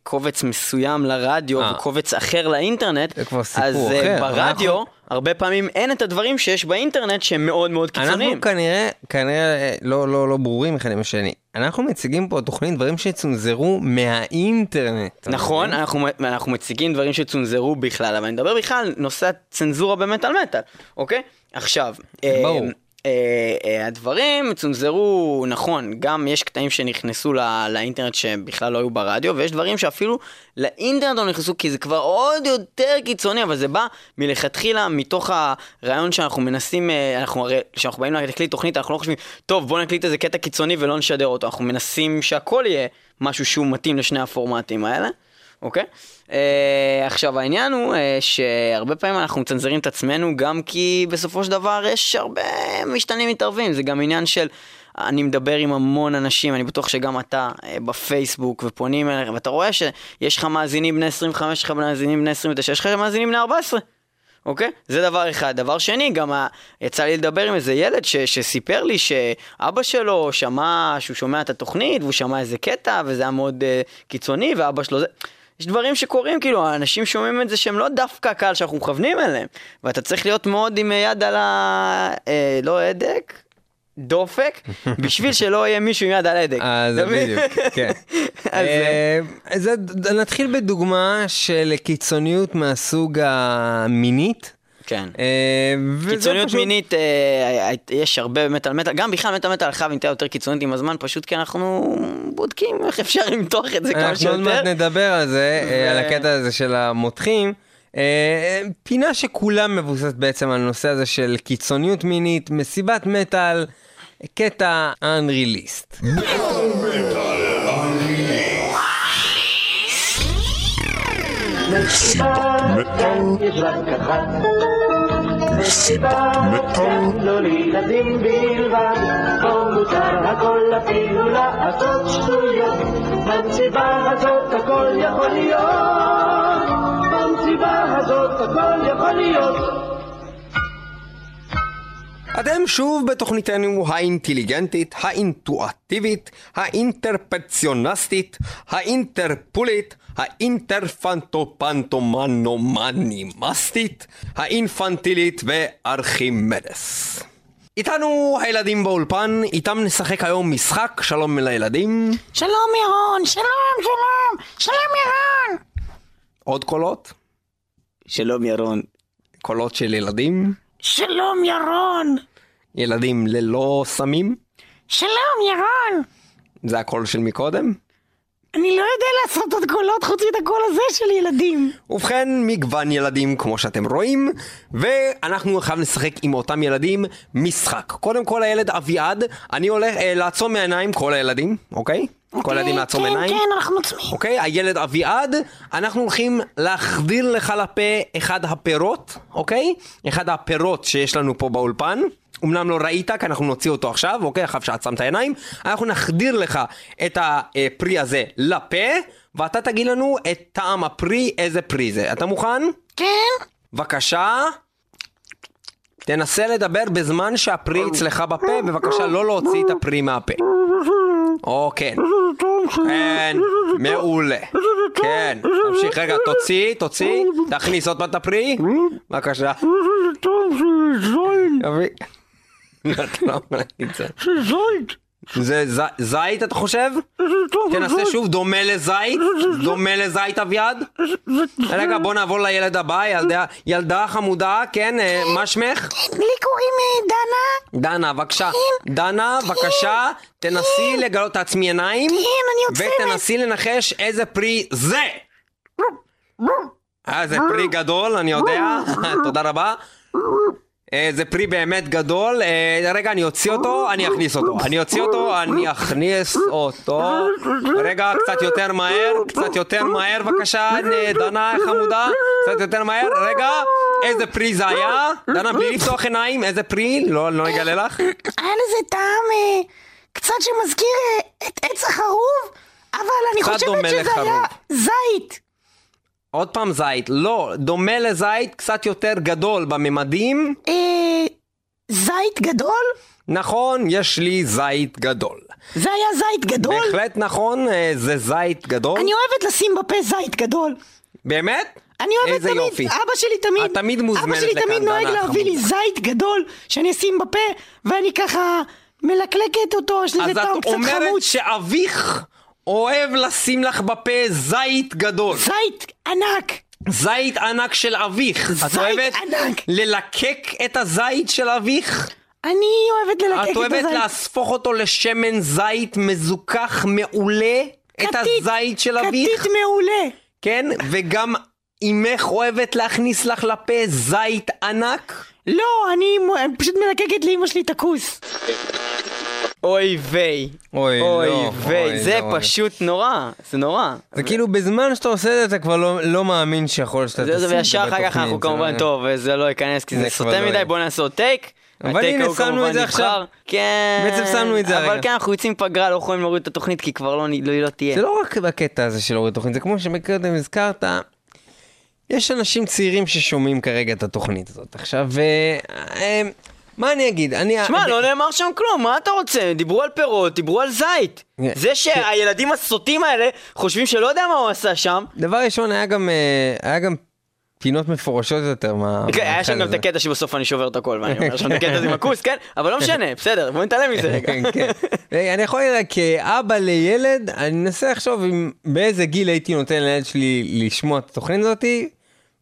Speaker 5: קובץ מסוים לרדיו
Speaker 3: אה.
Speaker 5: וקובץ אחר לאינטרנט,
Speaker 3: זה כבר סיפור
Speaker 5: אז אה,
Speaker 3: אחר.
Speaker 5: ברדיו,
Speaker 3: אנחנו-
Speaker 5: הרבה פעמים אין את הדברים שיש באינטרנט שהם מאוד מאוד קיצוניים.
Speaker 3: אנחנו כנראה, כנראה אה, לא, לא, לא ברורים אחד עם השני. אנחנו מציגים פה תוכנית דברים שצונזרו מהאינטרנט.
Speaker 5: נכון? אנחנו, אנחנו מציגים דברים שצונזרו בכלל, אבל אני מדבר בכלל על נושא הצנזורה במטאל מטאל, אוקיי? עכשיו,
Speaker 3: ברור.
Speaker 5: אה, אה, הדברים צונזרו, נכון, גם יש קטעים שנכנסו לא, לאינטרנט שבכלל לא היו ברדיו, ויש דברים שאפילו לאינטרנט לא נכנסו, כי זה כבר עוד יותר קיצוני, אבל זה בא מלכתחילה מתוך הרעיון שאנחנו מנסים, אה, אנחנו הרי, כשאנחנו באים להקליט תוכנית, אנחנו לא חושבים, טוב, בוא נקליט איזה קטע קיצוני ולא נשדר אותו, אנחנו מנסים שהכל יהיה משהו שהוא מתאים לשני הפורמטים האלה. אוקיי? Uh, עכשיו העניין הוא uh, שהרבה פעמים אנחנו מצנזרים את עצמנו גם כי בסופו של דבר יש הרבה משתנים מתערבים, זה גם עניין של... אני מדבר עם המון אנשים, אני בטוח שגם אתה uh, בפייסבוק ופונים אליך, ואתה רואה שיש לך מאזינים בני 25, יש לך מאזינים בני 29, יש לך מאזינים בני 14. אוקיי? זה דבר אחד. דבר שני, גם ה... יצא לי לדבר עם איזה ילד ש... שסיפר לי שאבא שלו שמע שהוא שומע את התוכנית והוא שמע איזה קטע וזה היה מאוד uh, קיצוני ואבא שלו זה... יש דברים שקורים, כאילו, האנשים שומעים את זה שהם לא דווקא הקהל שאנחנו מכוונים אליהם. ואתה צריך להיות מאוד עם יד על ה... אה, לא הדק, דופק, [LAUGHS] בשביל שלא יהיה מישהו עם יד על הדק.
Speaker 3: אז
Speaker 5: אתה מבין?
Speaker 3: בדיוק, כן. [LAUGHS]
Speaker 5: אז,
Speaker 3: אה, זה- נתחיל בדוגמה של קיצוניות מהסוג המינית.
Speaker 5: כן.
Speaker 3: אה,
Speaker 5: קיצוניות
Speaker 3: פשוט-
Speaker 5: מינית, אה, אה, יש הרבה מטאל מטאל, גם בכלל מטאל מטאל חייב נהייתה יותר קיצונית עם הזמן, פשוט כי אנחנו בודקים איך אפשר למתוח את זה כמה
Speaker 3: אנחנו עוד מעט
Speaker 5: שיותר.
Speaker 3: נדבר על זה,
Speaker 5: ו-
Speaker 3: על הקטע הזה של המותחים. פינה שכולה מבוססת בעצם על הנושא הזה של קיצוניות מינית, מסיבת מטאל, קטע unreleased.
Speaker 1: מסיבת מטאל. מסיבת מטאל,
Speaker 7: לילדים הזאת הזאת.
Speaker 3: אתם שוב בתוכניתנו האינטליגנטית, האינטואטיבית, האינטרפציונסטית, האינטרפולית, האינטרפנטופנטומנומנימסטית, האינפנטילית וארכימדס. איתנו הילדים באולפן, איתם נשחק היום משחק, שלום לילדים.
Speaker 4: שלום ירון, שלום, שלום, שלום ירון!
Speaker 3: עוד קולות?
Speaker 5: שלום ירון.
Speaker 3: קולות של ילדים?
Speaker 4: שלום ירון!
Speaker 3: ילדים ללא סמים?
Speaker 4: שלום ירון!
Speaker 3: זה הקול של מקודם?
Speaker 4: אני לא יודע לעשות עוד קולות חוץ מהקול הזה של ילדים.
Speaker 3: ובכן, מגוון ילדים כמו שאתם רואים, ואנחנו עכשיו נשחק עם אותם ילדים משחק. קודם כל הילד אביעד, אני הולך אה, לעצום מהעיניים, כל הילדים, אוקיי? כל הילדים לעצום
Speaker 4: כן,
Speaker 3: עיניים.
Speaker 4: כן, אנחנו עוצמים.
Speaker 3: אוקיי, הילד אביעד, אנחנו הולכים להחדיר לך לפה אחד הפירות, אוקיי? אחד הפירות שיש לנו פה באולפן. אמנם לא ראית, כי אנחנו נוציא אותו עכשיו, אוקיי? אחר שעצמת העיניים. אנחנו נחדיר לך את הפרי הזה לפה, ואתה תגיד לנו את טעם הפרי, איזה פרי זה. אתה מוכן?
Speaker 4: כן?
Speaker 3: בבקשה. תנסה לדבר בזמן שהפרי אצלך בפה, בבקשה לא להוציא את הפרי מהפה. או כן. כן, מעולה. כן, תמשיך רגע, תוציא, תוציא, תכניס עוד פעם את הפרי. בבקשה. אתה לא יכול להגיד זה. זה ז- זית אתה חושב? תנסה שוב, דומה לזית? דומה לזית אביעד? רגע בוא נעבור לילד הבא, ילדה- חמודה, כן, אה, מה שמך?
Speaker 4: לי קוראים אה, דנה.
Speaker 3: דנה, בבקשה. דנה, בבקשה, תנסי לגלות תעצמי עיניים.
Speaker 4: כן, אני עוצמת.
Speaker 3: ותנסי לנחש איזה פרי זה! אה, זה פרי גדול, אני יודע, [LAUGHS] תודה רבה. אה, זה פרי באמת גדול, אה, רגע, אני אוציא אותו, אני אכניס אותו. אני אוציא אותו, אני אכניס אותו. רגע, קצת יותר מהר, קצת יותר מהר, בבקשה, אה, דנה חמודה, קצת יותר מהר. רגע, איזה פרי זה היה? דנה, בלי לפתוח עיניים, איזה פרי? לא, לא אגלה לך.
Speaker 4: היה לזה טעם קצת שמזכיר את עץ החרוב, אבל אני חושבת שזה. היה זית.
Speaker 3: עוד פעם זית, לא, דומה לזית, קצת יותר גדול בממדים.
Speaker 4: אה, זית גדול?
Speaker 3: נכון, יש לי זית גדול.
Speaker 4: זה היה זית גדול?
Speaker 3: בהחלט נכון, אה, זה זית גדול.
Speaker 4: אני אוהבת לשים בפה זית גדול.
Speaker 3: באמת?
Speaker 4: אני אוהבת תמיד,
Speaker 3: יופי.
Speaker 4: אבא שלי תמיד,
Speaker 3: את תמיד מוזמנת
Speaker 4: אבא שלי
Speaker 3: לכאן,
Speaker 4: תמיד נוהג להביא לי
Speaker 3: חמודה.
Speaker 4: זית גדול שאני אשים בפה ואני ככה מלקלקת אותו, יש לזה
Speaker 3: אז
Speaker 4: טעם
Speaker 3: את
Speaker 4: קצת
Speaker 3: אומרת
Speaker 4: חמוץ.
Speaker 3: שאביך אוהב לשים לך בפה זית גדול.
Speaker 4: זית ענק.
Speaker 3: זית ענק של אביך. את
Speaker 4: זית
Speaker 3: אוהבת
Speaker 4: ענק.
Speaker 3: ללקק את הזית של אביך?
Speaker 4: אני אוהבת ללקק
Speaker 3: את
Speaker 4: את
Speaker 3: אוהבת
Speaker 4: הזית.
Speaker 3: להפוך אותו לשמן זית מזוכח מעולה? את
Speaker 4: כתית,
Speaker 3: הזית של אביך?
Speaker 4: כתית מעולה.
Speaker 3: כן, וגם אמך אוהבת להכניס לך לפה זית ענק?
Speaker 4: לא, אני פשוט מלקקת לאמא שלי את הכוס.
Speaker 5: אוי ויי.
Speaker 3: אוי,
Speaker 5: אוי
Speaker 3: לא,
Speaker 5: ויי,
Speaker 3: אוי,
Speaker 5: זה
Speaker 3: לא.
Speaker 5: פשוט נורא. זה נורא.
Speaker 3: זה כאילו בזמן שאתה עושה את זה אתה כבר לא, לא מאמין שיכול שאתה תשים
Speaker 5: זה
Speaker 3: את זה
Speaker 5: וישר אחר כך
Speaker 3: בתוכנית,
Speaker 5: אנחנו כמובן,
Speaker 3: לא-
Speaker 5: טוב, זה לא ייכנס כי
Speaker 3: זה
Speaker 5: זה סוטה
Speaker 3: לא
Speaker 5: מדי,
Speaker 3: יהיה.
Speaker 5: בוא נעשה עוד טייק.
Speaker 3: אבל הנה, שמנו את זה. עכשיו.
Speaker 5: כן.
Speaker 3: בעצם שמנו את זה
Speaker 5: אבל
Speaker 3: הרגע.
Speaker 5: כן, אנחנו יוצאים פגרה, לא יכולים להוריד את התוכנית כי כבר לא לא- לא תהיה.
Speaker 3: זה לא רק בקטע הזה של להוריד תוכנית, זה כמו שמקודם הזכרת, יש אנשים צעירים ששומעים כרגע את התוכנית הזאת. עכשיו, אה, אה, מה אני אגיד? אני...
Speaker 5: שמע, לא נאמר שם כלום, מה אתה רוצה? דיברו על פירות, דיברו על זית.
Speaker 3: כן.
Speaker 5: זה שהילדים הסוטים האלה חושבים שלא יודע מה הוא עשה שם.
Speaker 3: דבר ראשון, היה גם, אה, היה גם פינות מפורשות יותר מה...
Speaker 5: כן, היה שם גם את. הקטע שבסוף אני שובר את הכל ואני אומר שם את הקטע הזה עם [LAUGHS] הכוס, כן? אבל לא משנה, בסדר, בוא נתעלם מזה רגע.
Speaker 3: כן, כן. רגע, [LAUGHS] אני יכול להגיד, כאבא לילד, אני מנסה לחשוב באיזה גיל הייתי נותן לילד שלי לשמוע את התוכנית הזאתי,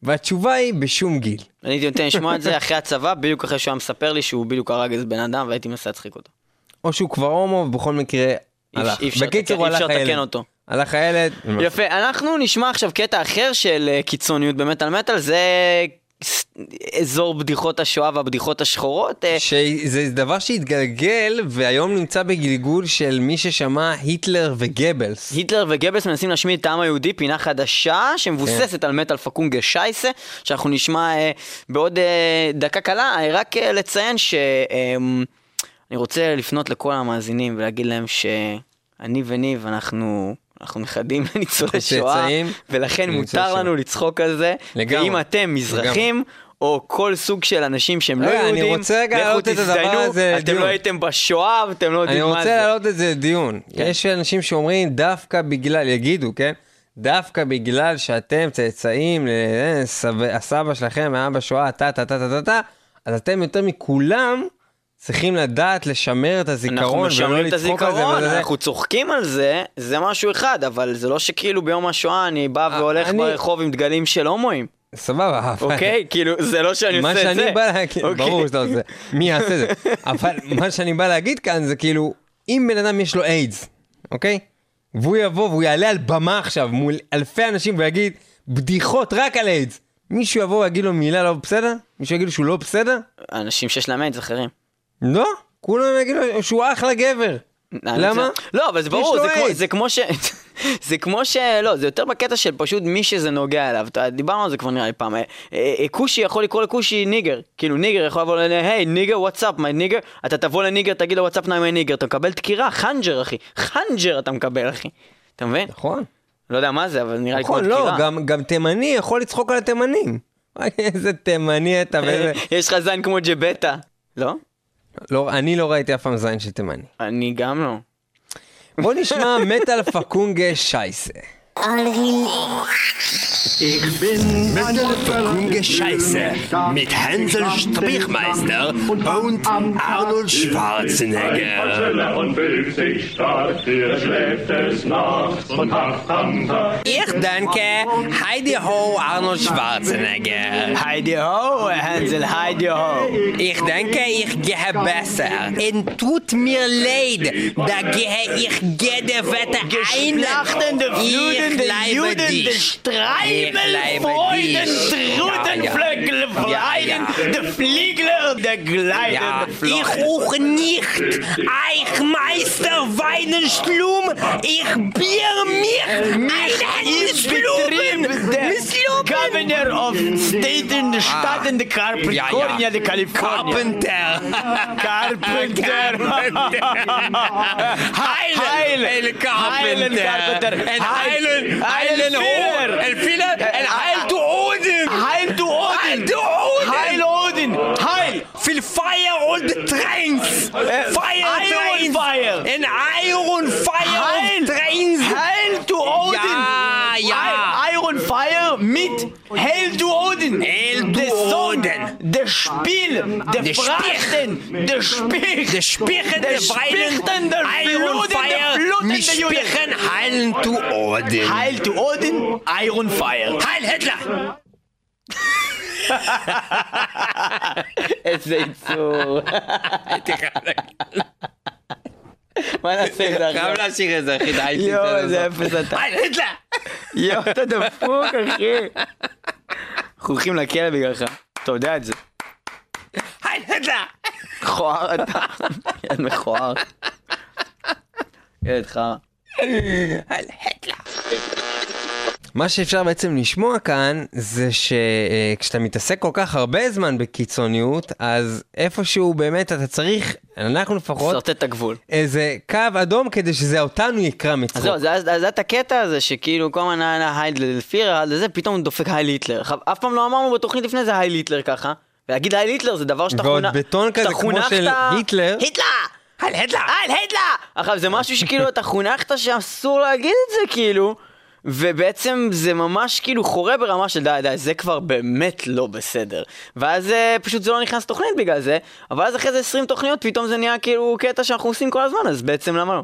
Speaker 3: והתשובה היא בשום גיל.
Speaker 5: אני הייתי נותן לשמוע את זה אחרי הצבא, בדיוק אחרי שהוא היה מספר לי שהוא בדיוק הרג איזה בן אדם והייתי מנסה להצחיק אותו.
Speaker 3: או שהוא כבר הומו, ובכל מקרה הלך. בקיצור,
Speaker 5: אפשר
Speaker 3: הלך הילד. הלך הילד.
Speaker 5: יפה, אנחנו נשמע עכשיו קטע אחר של אה, קיצוניות במטאל מטאל, זה אזור בדיחות השואה והבדיחות השחורות. אה,
Speaker 3: שזה דבר שהתגלגל והיום נמצא בגלגול של מי ששמע היטלר וגבלס.
Speaker 5: היטלר וגבלס מנסים להשמיד את העם היהודי, פינה חדשה שמבוססת על מטאל פקונגה שייסה, שאנחנו נשמע אה, בעוד אה, דקה קלה, אה, רק אה, לציין ש... אה, אני רוצה לפנות לכל המאזינים ולהגיד להם שאני וניב, אנחנו... אנחנו נכדים [LAUGHS] לניצולי שואה, ולכן מותר. לנו לצחוק על זה.
Speaker 3: לגמרי,
Speaker 5: ואם אתם מזרחים, או כל סוג של אנשים שהם לא
Speaker 3: אני
Speaker 5: יהודים,
Speaker 3: רוצה רגע
Speaker 5: לכו
Speaker 3: להעלות את הדבר
Speaker 5: תזדיינו, אתם. לא הייתם בשואה ואתם לא יודעים
Speaker 3: אני
Speaker 5: מה
Speaker 3: רוצה
Speaker 5: זה.
Speaker 3: להעלות את זה לדיון.
Speaker 5: כן.
Speaker 3: יש אנשים שאומרים דווקא בגלל, יגידו, כן? דווקא בגלל שאתם צאצאים לסבא שלכם היה בשואה, טה טה טה טה טה, אז אתם יותר מכולם צריכים לדעת לשמר את
Speaker 5: אנחנו
Speaker 3: הזיכרון ולא
Speaker 5: משמרים את
Speaker 3: לצחוק על זה.
Speaker 5: הזיכרון,
Speaker 3: וזה.
Speaker 5: אנחנו צוחקים על זה, זה משהו אחד, אבל זה לא שכאילו ביום השואה אני בא
Speaker 3: אה,
Speaker 5: והולך
Speaker 3: אני-
Speaker 5: ברחוב עם דגלים של הומואים,
Speaker 3: סבבה, אבל-
Speaker 5: אוקיי? כאילו, זה לא שאני
Speaker 3: מה
Speaker 5: עושה את זה.
Speaker 3: שאני בא להגיד,
Speaker 5: אוקיי?
Speaker 3: ברור שאתה עושה, מי יעשה את זה? [LAUGHS] אבל מה שאני בא להגיד כאן זה כאילו, אם בן אדם יש לו איידס, אוקיי? והוא יבוא והוא יעלה על במה עכשיו מול אלפי אנשים ויגיד בדיחות רק על איידס, מישהו יבוא ויגיד לו מילה לא בסדר? מישהו יגיד לו שהוא לא בסדר?
Speaker 5: אנשים שיש להם איידס אחרים.
Speaker 3: לא, כולם יגידו שהוא אחלה גבר. למה?
Speaker 5: לא, אבל זה ברור, זה כמו- ש... [LAUGHS] זה כמו ש... לא, זה יותר בקטע של פשוט מי שזה נוגע אליו. דיברנו על זה כבר נראה לי פעם. אה, אה, כושי יכול לקרוא לכושי nigger. כאילו nigger יכול לבוא ל... hey nigger what's up my nigger. אתה תבוא ל nigger תגיד לו what's up my nigger. אתה מקבל דקירה, חנג'ר אחי. חנג'ר אתה מקבל אחי. אתה מבין?
Speaker 3: נכון.
Speaker 5: לא יודע מה זה, אבל נראה לי כמו
Speaker 3: נכון,
Speaker 5: דקירה.
Speaker 3: לא, גם- גם תימני יכול לצחוק על התימנים. [LAUGHS] איזה תימני אתה [LAUGHS] ואיזה...
Speaker 5: יש לך זין כמו ג'בטה. לא?
Speaker 3: לא, אני לא ראיתי אף פעם זין של תימני.
Speaker 5: אני גם לא.
Speaker 3: בוא נשמע [LAUGHS] מטאל פקונגה שייסה.
Speaker 1: Funge Scheiße mit Hänsel Strichmeister und Arnold Schwarzenegger.
Speaker 7: und fühlt sich stark, der schläft des Nachts und macht am Tag.
Speaker 3: Ich danke Heidi Ho Arnold Schwarzenegger.
Speaker 5: Heidi ho, Hansel, Heidi ho.
Speaker 3: Ich denke, ich gehe besser. Es tut mir leid, da gehe ich jede Wette ein.
Speaker 5: Geschlachtende, Juden,
Speaker 3: Juden,
Speaker 5: de
Speaker 3: strijden,
Speaker 5: voiden,
Speaker 3: troeten,
Speaker 5: vleugelen, vleiden, de
Speaker 3: vliegler,
Speaker 5: de.
Speaker 3: Ich auch nicht, ich meister weinen Schlum, ich bier mich, einen Schlumen,
Speaker 5: Governor of State in the Stadt in the California, der Kalifornien.
Speaker 3: Carpenter.
Speaker 5: Carpenter.
Speaker 3: Heilen. Heilen.
Speaker 5: Heilen.
Speaker 3: Heilen.
Speaker 5: Heilen,
Speaker 3: Heilen. Hoor. En Filler, en Heil to Odin.
Speaker 5: Heil to Odin!
Speaker 3: Heil to Odin.
Speaker 5: Heil Odin! Heil!
Speaker 3: Feel fire the trains. Fire
Speaker 5: Iron
Speaker 3: trains.
Speaker 5: fire.
Speaker 3: En iron fire
Speaker 5: Heil!
Speaker 3: on trains.
Speaker 5: Heil to Odin!
Speaker 3: Ja, ja.
Speaker 5: Heil, Iron Fire mit Hail to Odin! Der Song,
Speaker 3: Odin.
Speaker 5: Der Spiel, der
Speaker 3: Der
Speaker 5: Brachten, der Spich,
Speaker 3: De spichen,
Speaker 5: der
Speaker 3: de
Speaker 5: Spichten, der
Speaker 3: iron
Speaker 5: Fluten, der
Speaker 3: fire.
Speaker 5: Fluten, der Juden.
Speaker 3: Heilen to Odin.
Speaker 5: Heil to Odin, Iron Fire.
Speaker 3: Heil Hitler. [LAUGHS]
Speaker 5: איזה יצור. מה נעשה עם זה
Speaker 3: חייב? להשאיר את זה, אחי, די.
Speaker 5: יואו. איזה אפס אתה.
Speaker 3: הייל היטלר.
Speaker 5: יואו, אתה דפוק, אחי. אנחנו הולכים לכלא בגללך. אתה יודע את זה.
Speaker 3: הייל היטלר.
Speaker 5: מכוער אתה. ילד מכוער. ילד חרא.
Speaker 3: הייל היטלר. מה שאפשר בעצם לשמוע כאן זה שכשאתה מתעסק כל כך הרבה זמן בקיצוניות אז איפשהו באמת אתה צריך אנחנו לפחות
Speaker 5: שרטט את הגבול.
Speaker 3: איזה קו אדום כדי שזה אותנו יקרא
Speaker 5: אז
Speaker 3: מצחוק.
Speaker 5: זהו, זה היה- זה את הקטע הזה שכאילו כל הזמן היה הייד לפירר, הייד לזה, פתאום דופק הייל היטלר. אף פעם לא אמרנו בתוכנית לפני זה הייל היטלר ככה. ולהגיד הייל היטלר זה דבר שאתה
Speaker 3: ועוד
Speaker 5: חונך...
Speaker 3: בטון כזה כמו
Speaker 5: חונכת-
Speaker 3: של היטלר.
Speaker 5: היטלר!
Speaker 3: הייל היטלר.
Speaker 5: הייל היטלר! עכשיו זה משהו שכאילו אתה חונכת שאסור להגיד את זה כאילו. ובעצם זה ממש כאילו חורה ברמה של די די זה כבר באמת לא בסדר ואז אה, פשוט זה לא נכנס לתוכנית בגלל זה אבל אז אחרי זה 20 תוכניות פתאום זה נהיה כאילו קטע שאנחנו עושים כל הזמן אז בעצם למה לא?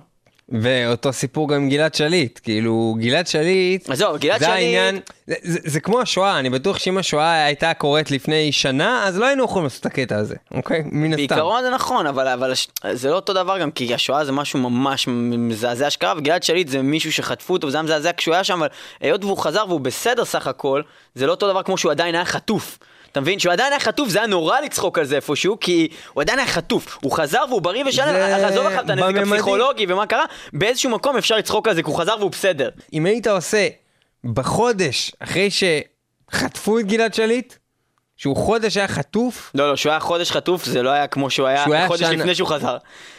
Speaker 3: ואותו סיפור גם עם גלעד שליט, כאילו גלעד שליט,
Speaker 5: זהו, גלעד
Speaker 3: זה
Speaker 5: שליט-
Speaker 3: העניין, זה, זה, זה כמו השואה, אני בטוח שאם השואה הייתה קורית לפני שנה, אז לא היינו יכולים לעשות את הקטע הזה, אוקיי? מן הסתם.
Speaker 5: בעיקרון זה נכון, אבל, אבל זה לא אותו דבר גם, כי השואה זה משהו ממש מזעזע שקרה, וגלעד שליט זה מישהו שחטפו אותו, וזה היה מזעזע כשהוא היה שם, אבל היות והוא חזר והוא בסדר סך הכל, זה לא אותו דבר כמו שהוא עדיין היה חטוף. אתה מבין? שהוא עדיין היה חטוף, זה היה נורא לצחוק על זה איפשהו, כי הוא עדיין היה חטוף. הוא חזר והוא בריא ושלם,
Speaker 3: זה
Speaker 5: עזוב לך את הנזק. הפסיכולוגי ומה קרה, באיזשהו מקום אפשר לצחוק על זה, כי הוא חזר והוא בסדר.
Speaker 3: אם היית עושה בחודש אחרי שחטפו את גלעד שליט, שהוא חודש היה חטוף,
Speaker 5: לא, לא, שהוא היה חודש חטוף, זה לא היה כמו שהוא היה
Speaker 3: שהוא היה
Speaker 5: חודש
Speaker 3: שנה-
Speaker 5: לפני שהוא חזר.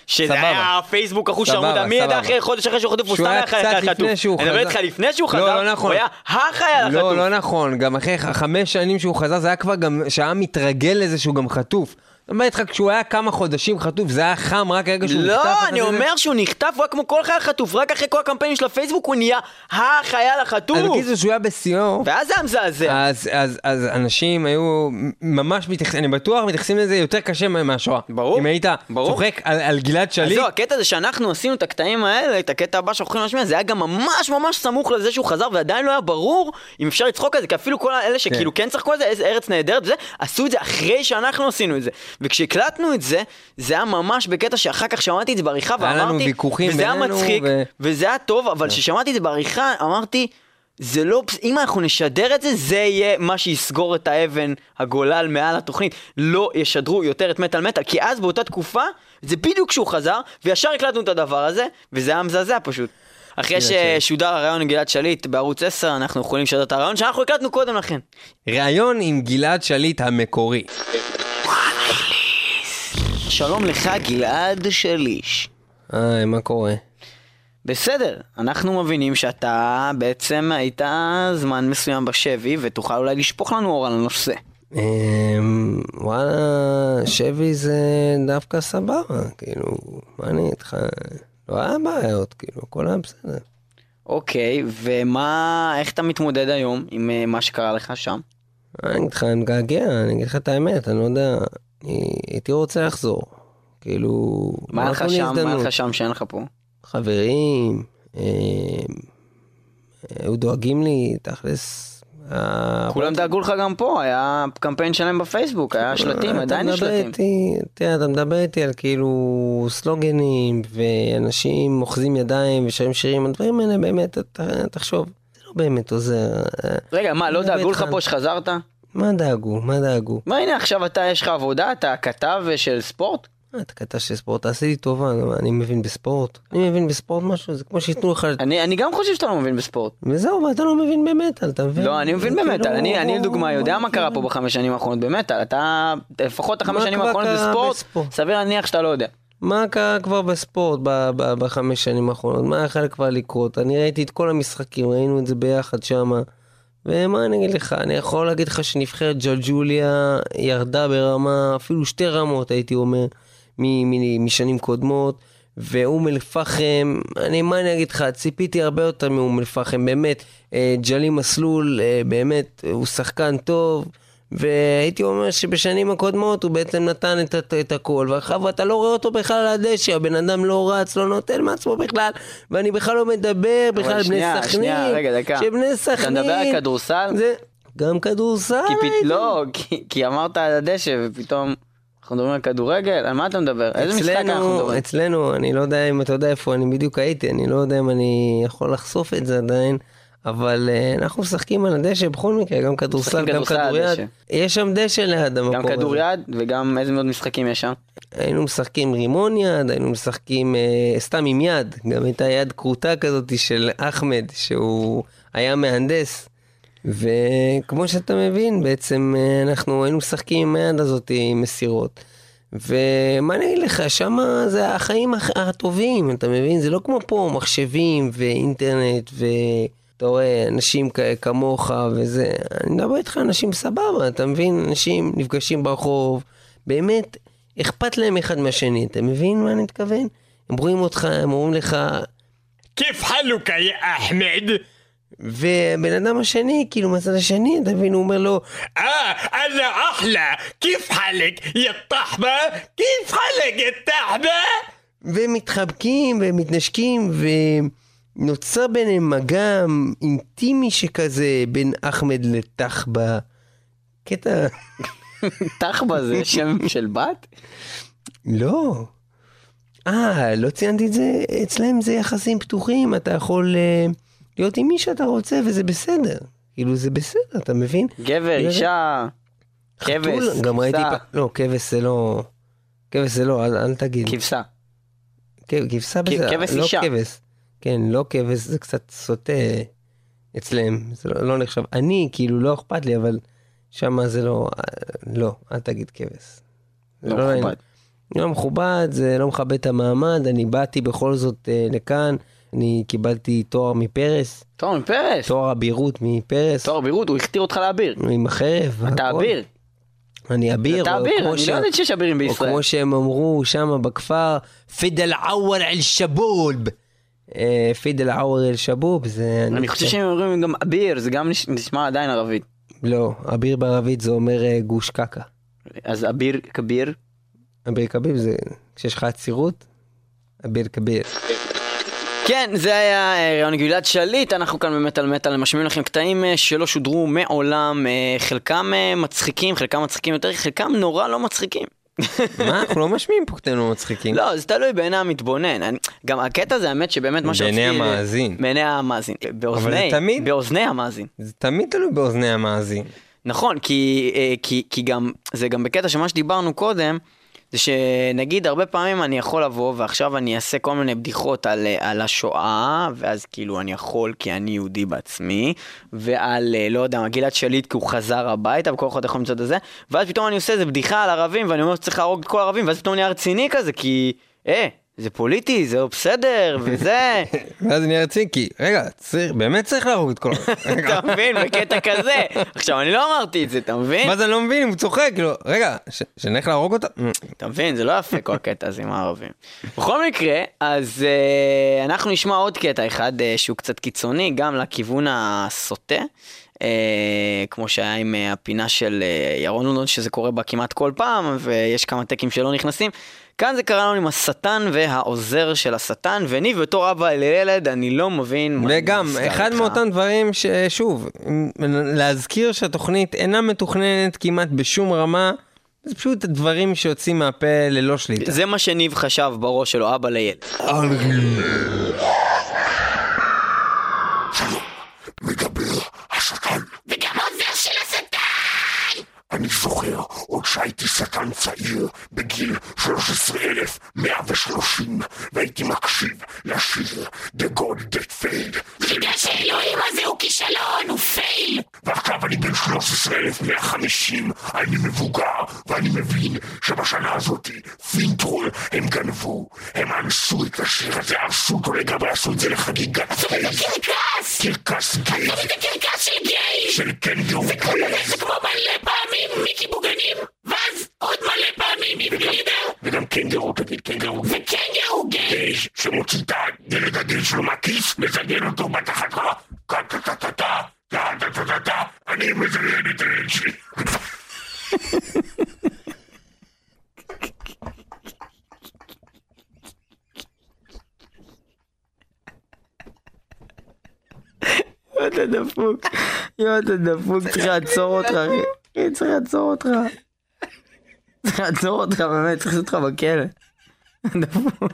Speaker 5: שזה
Speaker 3: סבבה.
Speaker 5: היה פייסבוק אחוז שרמוטה, מי ידע. אחרי חודש אחרי שהוא חטוף, הוא
Speaker 3: שהוא
Speaker 5: סתם
Speaker 3: היה
Speaker 5: היה חי-
Speaker 3: קצת
Speaker 5: חי-
Speaker 3: לפני
Speaker 5: חטוף.
Speaker 3: שהוא
Speaker 5: אני מדבר
Speaker 3: חזר.
Speaker 5: איתך לפני שהוא
Speaker 3: לא,
Speaker 5: חזר,
Speaker 3: לא נכון.
Speaker 5: הוא היה החייל
Speaker 3: לא,
Speaker 5: החטוף.
Speaker 3: לא נכון, גם אחרי חמש שנים שהוא חזר, זה היה כבר גם, שהיה מתרגל לזה שהוא גם חטוף. אני אומר איתך, כשהוא היה כמה חודשים חטוף, זה היה חם רק רגע שהוא נחטף.
Speaker 5: לא, אני
Speaker 3: זה.
Speaker 5: אומר שהוא נחטף, הוא היה כמו כל חייל חטוף, רק אחרי כל הקמפיינים של הפייסבוק הוא נהיה החייל החטוף.
Speaker 3: אז בקיצור, שהוא היה בשיאו,
Speaker 5: ואז זה היה מזעזע.
Speaker 3: אז, אז, אז אנשים היו ממש מתייחסים, אני בטוח מתייחסים לזה יותר קשה מהשואה.
Speaker 5: ברור,
Speaker 3: אם היית
Speaker 5: ברור.
Speaker 3: צוחק על, על גלעד
Speaker 5: אז
Speaker 3: שליט,
Speaker 5: זהו, הקטע הזה שאנחנו עשינו את הקטעים האלה, את הקטע הבא שאנחנו הולכים להשמיע, זה היה גם ממש ממש סמוך לזה שהוא חזר, ועדיין לא היה ברור אם אפשר לצחוק על זה, כי אפילו כל אלה שכאילו כן צחקו על זה, ארץ נהדרת וזה, עשו את זה אחרי שאנחנו עשינו את זה. וכשהקלטנו את זה, זה היה ממש בקטע שאחר כך שמעתי את זה בעריכה
Speaker 3: היה לנו
Speaker 5: ואמרתי,
Speaker 3: ויכוחים
Speaker 5: וזה היה מצחיק,
Speaker 3: ו-
Speaker 5: וזה היה טוב, אבל כששמעתי את זה בעריכה, אמרתי... זה לא, אם אנחנו נשדר את זה, זה יהיה מה שיסגור את האבן הגולל מעל התוכנית. לא ישדרו יותר את מטאל מטאל, כי אז באותה תקופה, זה בדיוק כשהוא חזר, וישר הקלטנו את הדבר הזה, וזה היה מזעזע פשוט. אחרי ששודר הרעיון עם גלעד שליט בערוץ 10, אנחנו יכולים לשדר את הרעיון שאנחנו הקלטנו קודם לכן.
Speaker 3: ראיון עם גלעד שליט המקורי.
Speaker 5: שלום לך, גלעד שליש.
Speaker 3: היי, מה קורה?
Speaker 5: בסדר, אנחנו מבינים שאתה בעצם היית זמן מסוים בשבי, ותוכל אולי לשפוך לנו אור על הנושא.
Speaker 3: אמ, וואלה, שבי זה דווקא סבבה, כאילו, מה אני איתך? לא היה בעיות, כאילו, הכל היה בסדר.
Speaker 5: אוקיי, ומה, איך אתה מתמודד היום עם אה, מה שקרה לך שם?
Speaker 3: אני אגיד לך, אני מגעגע, אני אגיד לך את האמת, אני לא יודע, הייתי רוצה לחזור. כאילו,
Speaker 5: מה היה לך שם, מה היה. לך שם שאין לך פה?
Speaker 3: חברים, אמ, היו דואגים לי, תכלס. ה-
Speaker 5: כולם דאגו לך גם פה, היה קמפיין שלם בפייסבוק, היה שלטים, עדיין יש שלטים.
Speaker 3: תראה, אתה מדבר איתי על כאילו סלוגנים, ואנשים אוחזים ידיים ושרים שירים, הדברים האלה באמת, תחשוב, זה לא באמת עוזר.
Speaker 5: רגע, מה, לא דאגו לך. פה שחזרת?
Speaker 3: מה דאגו? מה דאגו?
Speaker 5: מה, הנה, עכשיו אתה, יש לך עבודה, אתה כתב של ספורט?
Speaker 3: אה, אתה קטע של ספורט, תעשה לי טובה, אני מבין בספורט. אני מבין בספורט משהו, זה כמו שייתנו לך...
Speaker 5: אני גם חושב שאתה לא מבין בספורט.
Speaker 3: וזהו, ואתה לא מבין במטאל, אתה מבין?
Speaker 5: לא, אני מבין
Speaker 3: כאילו,
Speaker 5: במטאל, אני אני לדוגמה יודע מה קרה פה
Speaker 3: כאילו-
Speaker 5: בחמש שנים האחרונות במטאל, אתה, לפחות החמש שנים האחרונות בספורט? סביר להניח שאתה לא יודע.
Speaker 3: מה קרה כבר בספורט בחמש שנים האחרונות? מה יכול כבר לקרות? אני ראיתי את כל המשחקים, ראינו את זה ביחד שמה. ומה אני אגיד לך, אני יכול להגיד לך שנבחרת ג'לג'וליה ירדה ברמה, אפילו שתי רמות הייתי אומר, מ- מ- משנים קודמות. ואום אל-פחם, אני, מה אני אגיד לך, ציפיתי הרבה יותר מאום אל-פחם, באמת. אה, ג'לי מסלול, אה, באמת, הוא שחקן טוב. והייתי אומר שבשנים הקודמות הוא בעצם נתן את, את, את הכל, ואחריו אתה לא רואה אותו בכלל על הדשא, הבן אדם לא רץ, לא נותן מעצמו בכלל, ואני בכלל לא מדבר בכלל על בני סכנין,
Speaker 5: שנייה, רגע, דקה.
Speaker 3: שבני סכנין,
Speaker 5: אתה מדבר על כדורסל?
Speaker 3: זה גם כדורסל,
Speaker 5: כי פת...
Speaker 3: הייתי-
Speaker 5: לא, כי, כי אמרת על הדשא ופתאום אנחנו מדברים על כדורגל, על מה אתה מדבר? איזה משחק אנחנו
Speaker 3: אצלנו,
Speaker 5: מדברים?
Speaker 3: אצלנו, אני לא יודע אם אתה יודע איפה אני בדיוק הייתי, אני לא יודע אם אני יכול לחשוף את זה עדיין, אבל uh, אנחנו משחקים על הדשא בכל מקרה, גם כדורסל, גם כדוריד. יש שם דשא ליד המקום
Speaker 5: גם
Speaker 3: הזה.
Speaker 5: כדוריד וגם איזה מאוד משחקים יש שם?
Speaker 3: היינו משחקים רימון יד, היינו משחקים אה, סתם עם יד, גם הייתה יד כרותה כזאת של אחמד, שהוא היה מהנדס. וכמו שאתה מבין, בעצם אה, אנחנו היינו משחקים עם היד הזאת עם מסירות. ומה אני אגיד לך, שם זה החיים הח- הטובים, אתה מבין? זה לא כמו פה, מחשבים ואינטרנט אתה רואה אנשים כמוך וזה, אני מדבר איתך אנשים סבבה, אתה מבין? אנשים נפגשים ברחוב, באמת אכפת להם אחד מהשני, אתה מבין מה אני מתכוון? הם רואים אותך, הם אומרים לך,
Speaker 1: כיף חלוקה יא אחמד?
Speaker 3: ובן אדם השני, כאילו מהצד השני, אתה מבין, הוא אומר לו,
Speaker 1: אה, אללה אחלה, כיף חלק, יא תחמה, כיף חלק, יא
Speaker 3: תחמה? ומתחבקים ומתנשקים ו... ונוצר ביניהם מגע אינטימי שכזה בין אחמד לטחבה. קטע,
Speaker 5: תחבה זה שם של בת?
Speaker 3: לא. אה, לא ציינתי את זה, אצלם זה יחסים פתוחים, אתה יכול אה, להיות עם מי שאתה רוצה וזה בסדר. כאילו זה בסדר, אתה מבין?
Speaker 5: גבר, אישה, כבש,
Speaker 3: גם ראיתי. פעם, לא, כבש זה לא, כבש זה לא, אל, אל תגיד.
Speaker 5: כבשה.
Speaker 3: כבשה בסדר, לא. כבש. כן, לא כבש, זה קצת סוטה אצלם, זה לא, לא נחשב. אני, כאילו, לא אכפת לי, אבל שמה זה לא, לא, אל תגיד כבש. זה
Speaker 5: לא מכובד.
Speaker 3: לא מכובד, זה לא מכבד את המעמד, אני באתי בכל זאת אה, לכאן, אני קיבלתי תואר מפרס,
Speaker 5: תומר פרס.
Speaker 3: תואר אבירות מפרס,
Speaker 5: תואר בירות, הוא הכתיר אותך לאביר.
Speaker 3: עם החרב.
Speaker 5: אתה. אביר.
Speaker 3: אני אביר.
Speaker 5: אתה
Speaker 3: או
Speaker 5: אביר, אני
Speaker 3: ש-
Speaker 5: לא יודעת שיש אבירים
Speaker 3: או
Speaker 5: בישראל.
Speaker 3: כמו שהם אמרו שם בכפר, פיד אל עוור אל שבוב. אה, פיד אל עוור אל שבוב, זה...
Speaker 5: אני חושב שהם אומרים גם אביר, זה גם נש- נשמע עדיין ערבית.
Speaker 3: לא, אביר בערבית זה אומר אה, גוש קקה.
Speaker 5: אז אביר כביר.
Speaker 3: אביר כביב זה כשיש לך עצירות, אביר כביר.
Speaker 5: כן, זה היה אה, רעיון גלעד שליט, אנחנו כאן במטאל מטאל משמיעים לכם קטעים שלא שודרו מעולם, חלקם מצחיקים, חלקם מצחיקים יותר, חלקם נורא לא מצחיקים.
Speaker 3: מה, אנחנו לא משמיעים פה קטעים מצחיקים.
Speaker 5: לא, זה תלוי בעיני המתבונן. אני- גם הקטע זה האמת שבאמת מה
Speaker 3: בעיני
Speaker 5: שרציתי...
Speaker 3: המאזין.
Speaker 5: בעיני המאזין. באוזני,
Speaker 3: תמיד-
Speaker 5: באוזני המאזין.
Speaker 3: זה תמיד תלוי באוזני המאזין.
Speaker 5: נכון, כי, אה, כי, כי גם, זה גם בקטע שמה שדיברנו קודם, זה שנגיד הרבה פעמים אני יכול לבוא ועכשיו אני אעשה כל מיני בדיחות על, אה, על השואה, ואז כאילו אני יכול כי אני יהודי בעצמי, ועל, אה, לא יודע, מה, גלעד שליט כי הוא חזר הביתה וכל אחד יכול למצוא את זה, ואז פתאום אני עושה איזה בדיחה על ערבים ואני אומר שצריך להרוג את כל הערבים, ואז פתאום נהיה רציני כזה, כי, אה, זה פוליטי, זה לא בסדר, וזה, [LAUGHS]
Speaker 3: ואז אני רציני, כי רגע, צריך- באמת צריך להרוג את כל... רגע, [LAUGHS]
Speaker 5: אתה מבין? בקטע כזה. עכשיו, אני לא אמרתי את זה, אתה מבין?
Speaker 3: מה זה אני לא מבין, הוא צוחק, כאילו, רגע, שנלך להרוג אותה?
Speaker 5: אתה מבין? זה לא יפה כל הקטע הזה עם הערבים. בכל מקרה, אז uh, אנחנו נשמע עוד קטע אחד uh, שהוא קצת קיצוני, גם לכיוון הסוטה. Uh, כמו שהיה עם uh, הפינה של uh, ירון לונדון שזה קורה בה כמעט כל פעם ויש כמה טקים שלא נכנסים. כאן זה קרה לנו עם השטן והעוזר של השטן וניב בתור אבא לילד אני לא מבין מה
Speaker 3: וגם, אחד
Speaker 5: איתך.
Speaker 3: מאותם דברים ששוב, להזכיר שהתוכנית אינה מתוכננת כמעט בשום רמה, זה פשוט דברים שיוצאים מהפה ללא שליטה.
Speaker 5: זה מה שניב חשב בראש שלו אבא לילד.
Speaker 8: מדבר השטן.
Speaker 4: וגם העוזר של השטן!
Speaker 8: אני זוכר שהייתי שטן צעיר בגיל 13,130 והייתי מקשיב לשיר The God That Failed
Speaker 4: בגלל שאלוהים הזה הוא כישלון, הוא fail!
Speaker 8: ועכשיו אני בן 13,150, אני מבוגר ואני מבין שבשנה הזאת Finntroll הם גנבו, הם אנסו את השיר הזה, הרסו אותו לגמרי, עשו את זה לחגיגת פייס.
Speaker 4: קרקס!
Speaker 8: קרקס גיי
Speaker 4: זה קרקס של גיי!
Speaker 8: של קנגרו
Speaker 4: זה כמו מלא פעמים מיקי בוגנים, ואז עוד מלא פעמים עם גלידר,
Speaker 8: וגם קנגרו, תגיד קנגרו.
Speaker 4: וקנגרו גיי!
Speaker 8: אש שמוציא את הילד הגיל שלו מהכיס, מזיין אותו בתחת קרה, טה טה טה טה טה, טה טה טה טה טה, אני מזיין את הילד שלי.
Speaker 5: יואו, אתה דפוק. יואו, אתה דפוק, צריך לעצור אותך, אחי. צריך לעצור אותך. לעצור אותך, באמת, צריך לעשות אותך בכלא. דפוק.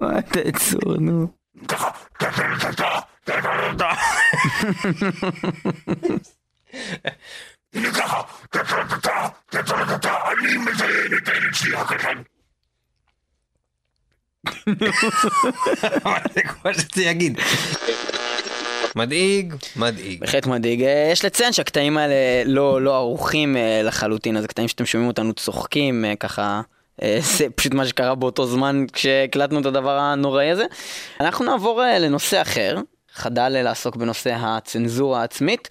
Speaker 5: מה, תעצור, נו.
Speaker 8: אני מזיין את הילד שלי הקטן.
Speaker 3: זה כמו שרציתי להגיד. מדאיג, מדאיג.
Speaker 5: בהחלט מדאיג. אה, יש לציין שהקטעים האלה לא, לא ערוכים אה, לחלוטין, אז הקטעים שאתם שומעים אותנו צוחקים, אה, ככה, [LAUGHS] זה פשוט מה שקרה באותו זמן כשהקלטנו את הדבר הנוראי הזה. אנחנו נעבור לנושא אחר, חדל לעסוק בנושא הצנזורה העצמית.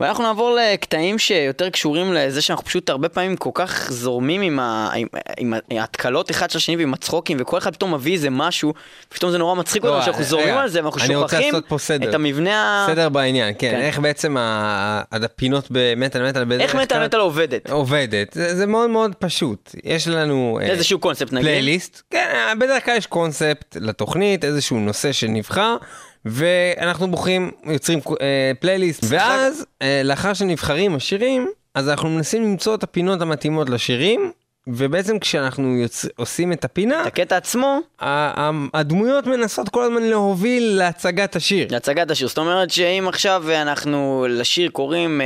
Speaker 5: ואנחנו נעבור לקטעים שיותר קשורים לזה שאנחנו פשוט הרבה פעמים כל כך זורמים עם, ה... עם... עם ההתקלות אחד של השני ועם הצחוקים וכל אחד פתאום מביא איזה משהו פתאום זה נורא מצחיק
Speaker 3: לא,
Speaker 5: אותנו שאנחנו זורמים
Speaker 3: רגע,
Speaker 5: על זה ואנחנו שוכחים. את המבנה ה...
Speaker 3: סדר בעניין, כן,
Speaker 5: כן.
Speaker 3: איך בעצם הפינות במטאל מטאל
Speaker 5: איך מטאל מטאל עובדת?
Speaker 3: עובדת, זה זה מאוד מאוד פשוט, יש לנו אה,
Speaker 5: איזשהו קונספט נגיד.
Speaker 3: פלייליסט, כן, בדרך כלל יש קונספט לתוכנית, איזשהו נושא שנבחר, ואנחנו בוחרים, יוצרים אה, פלייליסט, ואז אה, לאחר שנבחרים השירים, אז אנחנו מנסים למצוא את הפינות המתאימות לשירים, ובעצם כשאנחנו יוצ... עושים את הפינה,
Speaker 5: את הקטע עצמו,
Speaker 3: ה- הדמויות מנסות כל הזמן להוביל להצגת השיר.
Speaker 5: להצגת השיר. זאת אומרת שאם עכשיו אנחנו לשיר קוראים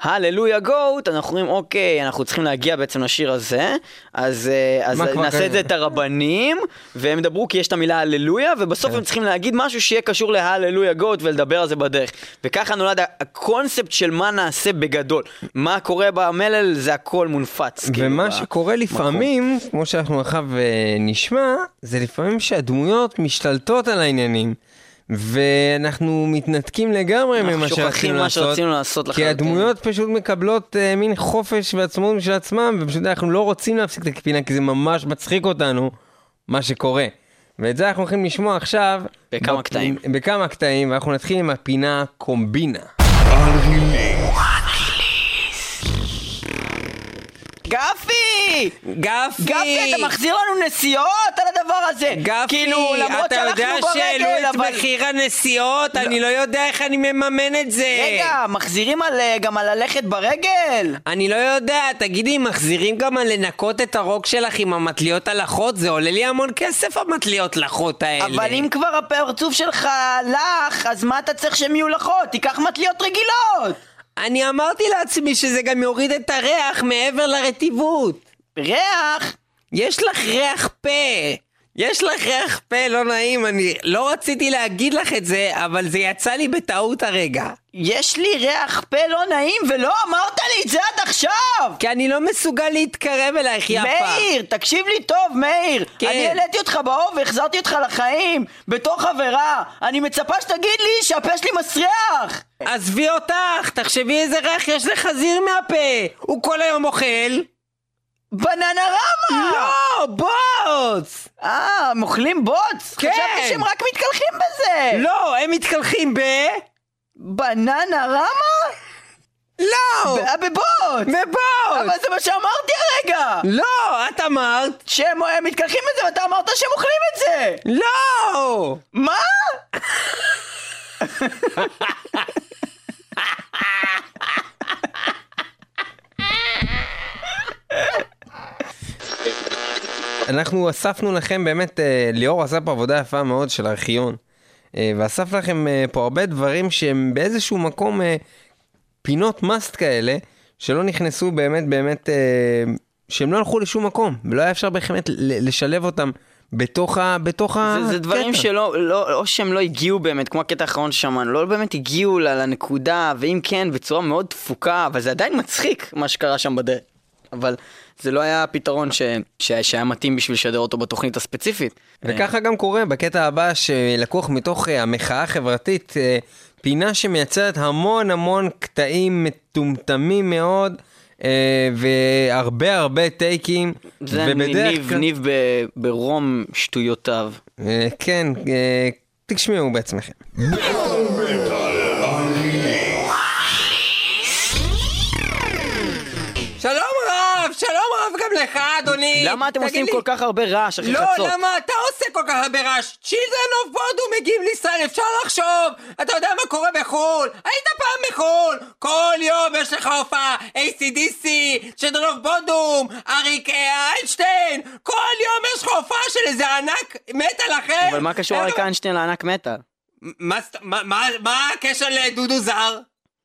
Speaker 5: הללויה גוט, אנחנו אומרים אוקיי, אנחנו צריכים להגיע בעצם לשיר הזה, אז, אה, אז נעשה את זה? את הרבנים, והם ידברו כי יש את המילה הללויה, ובסוף
Speaker 3: כן.
Speaker 5: הם צריכים להגיד משהו שיהיה קשור להללויה גוט ולדבר על זה בדרך. וככה נולד הקונספט של מה נעשה בגדול. מה קורה במלל זה הכל מונפץ. כאילו,
Speaker 3: ומה
Speaker 5: ב-
Speaker 3: שקורה לפעמים, כמו שאנחנו עכשיו אה, נשמע, זה לפעמים שהדמויות משתלטות על העניינים. ואנחנו מתנתקים לגמרי
Speaker 5: אנחנו
Speaker 3: ממה
Speaker 5: שוכחים
Speaker 3: שרצינו
Speaker 5: מה
Speaker 3: לעשות.
Speaker 5: שרצינו לעשות
Speaker 3: כי. הדמויות פשוט מקבלות אה, מין חופש ועצמאות משל עצמם, ופשוט אנחנו לא רוצים להפסיק את הפינה, כי זה ממש מצחיק אותנו, מה שקורה. ואת זה אנחנו הולכים לשמוע עכשיו.
Speaker 5: בכמה
Speaker 3: בפ-
Speaker 5: קטעים.
Speaker 3: בכמה קטעים, ואנחנו נתחיל עם הפינה קומבינה.
Speaker 5: גפי!
Speaker 3: גפי!
Speaker 5: גפי, אתה מחזיר לנו נסיעות על הדבר הזה!
Speaker 3: גפי,
Speaker 5: כאילו, למרות
Speaker 3: אתה יודע שהעלו את
Speaker 5: אבל...
Speaker 3: מחיר הנסיעות, אני לא יודע איך אני מממן את זה.
Speaker 5: רגע, מחזירים על, אה, גם על ללכת ברגל?
Speaker 3: אני לא יודע, תגידי, מחזירים גם על לנקות את הרוק שלך עם המטליות הלחות? זה עולה לי המון כסף המטליות לחות האלה.
Speaker 5: אבל אם כבר הפרצוף שלך לח, אז מה אתה צריך שהם יהיו לחות? תיקח מטליות רגילות!
Speaker 3: אני אמרתי לעצמי שזה גם יוריד את הריח מעבר לרטיבות.
Speaker 5: ריח?
Speaker 3: יש לך ריח פה. יש לך ריח פה לא נעים, אני לא רציתי להגיד לך את זה, אבל זה יצא לי בטעות הרגע.
Speaker 5: יש לי ריח פה לא נעים ולא אמרת לי את זה עד עכשיו!
Speaker 3: כי אני לא מסוגל להתקרב אלייך, יפה.
Speaker 5: מאיר, תקשיב לי טוב, מאיר!
Speaker 3: כן.
Speaker 5: אני העליתי אותך באור והחזרתי אותך לחיים! בתור חברה! אני מצפה שתגיד לי שהפה שלי מסריח!
Speaker 3: עזבי אותך, תחשבי איזה ריח יש לחזיר מהפה. הוא כל היום אוכל.
Speaker 5: בננה רמה!
Speaker 3: לא, בוץ!
Speaker 5: אה, הם אוכלים בוץ?
Speaker 3: כן.
Speaker 5: חשבתי שהם רק מתקלחים בזה!
Speaker 3: לא, הם מתקלחים ב...
Speaker 5: בננה רמה?
Speaker 3: לא!
Speaker 5: ב- בבוץ!
Speaker 3: בבוץ!
Speaker 5: אבל זה מה שאמרתי הרגע!
Speaker 3: לא, את אמרת.
Speaker 5: שהם אה, מתקלחים בזה ואתה אמרת שהם אוכלים את זה!
Speaker 3: לא!
Speaker 5: מה? [LAUGHS]
Speaker 3: אנחנו אספנו לכם באמת, אה, ליאור עשה פה עבודה יפה מאוד של ארכיון. אה, ואסף לכם אה, פה הרבה דברים שהם באיזשהו מקום פינות מאסט כאלה, שלא נכנסו באמת באמת, שהם לא הלכו לשום מקום, ולא היה אפשר באמת לשלב אותם בתוך ה... בתוך ה...
Speaker 5: זה, זה דברים
Speaker 3: קטע.
Speaker 5: שלא, לא, או שהם לא הגיעו באמת, כמו הקטע האחרון ששמענו, לא באמת הגיעו לנקודה, ואם כן, בצורה מאוד תפוקה, אבל זה עדיין מצחיק מה שקרה שם בדרך. אבל זה לא היה הפתרון ש, ש, שהיה מתאים בשביל לשדר אותו בתוכנית הספציפית.
Speaker 3: וככה גם קורה בקטע הבא שלקוח מתוך אה, המחאה החברתית, אה, פינה שמייצרת המון המון קטעים מטומטמים מאוד. אה, והרבה הרבה טייקים,
Speaker 5: זה
Speaker 3: ובדרך
Speaker 5: ניב,
Speaker 3: כלל-
Speaker 5: ניב ב, ברום שטויותיו.
Speaker 3: כן, תשמעו בעצמכם. גם לך אדוני.
Speaker 5: למה אתם עושים
Speaker 3: לי-
Speaker 5: כל כך הרבה רעש אחרי
Speaker 3: לא,
Speaker 5: חצות?
Speaker 3: למה אתה עושה כל כך הרבה רעש? Children of Bodom מגיעים לישראל, אפשר לחשוב. אתה יודע מה קורה בחו"ל? היית פעם בחו"ל? כל יום יש לך הופעה, ACDC, Children of Bodom, אריק אה, איינשטיין, כל יום יש לך הופעה של איזה ענק מטאל אחר.
Speaker 5: אבל מה קשור אריק איינשטיין לענק מטאל?
Speaker 3: מה מה- מה- מה הקשר לדודו זר?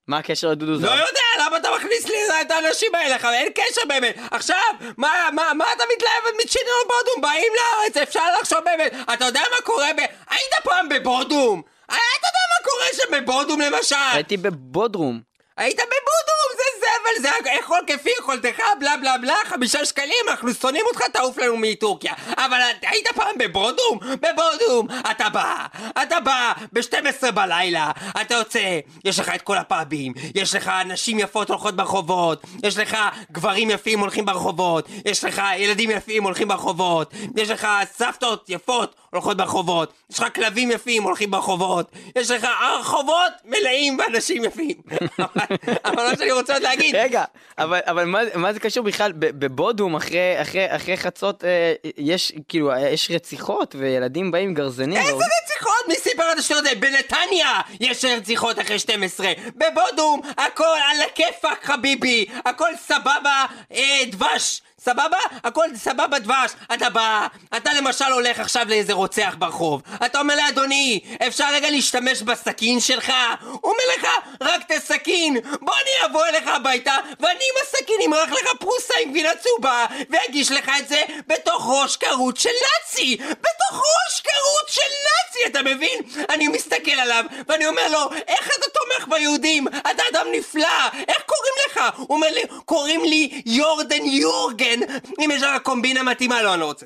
Speaker 5: מה הקשר לדודו זר?
Speaker 3: לא יודע, למה אתה מכניס לי את האנשים האלה? אין קשר באמת. עכשיו, מה, מה, מה אתה מתלהב מצ'ינון בודום? באים לארץ, אפשר לחשוב באמת. אתה יודע מה קורה ב... היית פעם בבודום? אה, אתה יודע מה קורה שם בבודום למשל?
Speaker 5: הייתי בבודרום.
Speaker 3: היית בבודום, זה זבל, זה אכול כפי יכולתך, בלה בלה בלה, חמישה שקלים, אנחנו שונאים אותך, תעוף לנו מטורקיה. אבל היית פעם בבודום? בבודום. אתה בא, אתה בא ב-12 בלילה, אתה יוצא, יש לך את כל הפאבים, יש לך נשים יפות הולכות ברחובות, יש לך גברים יפים הולכים ברחובות, יש לך ילדים יפים הולכים ברחובות, יש לך סבתות יפות הולכות ברחובות, יש לך כלבים יפים הולכים ברחובות, יש לך הרחובות מלאים באנשים יפים. [LAUGHS] אבל- מה שאני רוצה עוד להגיד,
Speaker 5: רגע, אבל, אבל מה, מה זה קשור בכלל? בבודום אחרי, אחרי, אחרי חצות אה, יש כאילו יש רציחות וילדים באים גרזנים.
Speaker 3: איזה
Speaker 5: והורגים-
Speaker 3: רציחות? מי סיפר את השטויות האלה? בנתניה יש רציחות אחרי 12. בבודום הכל על הכיפאק חביבי. הכל סבבה אה, דבש. סבבה? הכל סבבה דבש. אתה בא, אתה למשל הולך עכשיו לאיזה רוצח ברחוב. אתה אומר לאדוני, אפשר רגע להשתמש בסכין שלך? הוא אומר לך, רק את הסכין. בוא אני אבוא אליך הביתה, ואני עם הסכין אמרח לך פרוסה עם גבינה צהובה, ואגיש לך את זה בתוך ראש כרות של נאצי! בתוך ראש כרות של נאצי, אתה מבין? אני מסתכל עליו, ואני אומר לו, איך אתה תומך ביהודים? אתה אדם נפלא! איך קוראים לך? הוא אומר לי, קוראים לי יורדן יורגן! אם יש לך קומבינה מתאימה, לא, אני לא רוצה.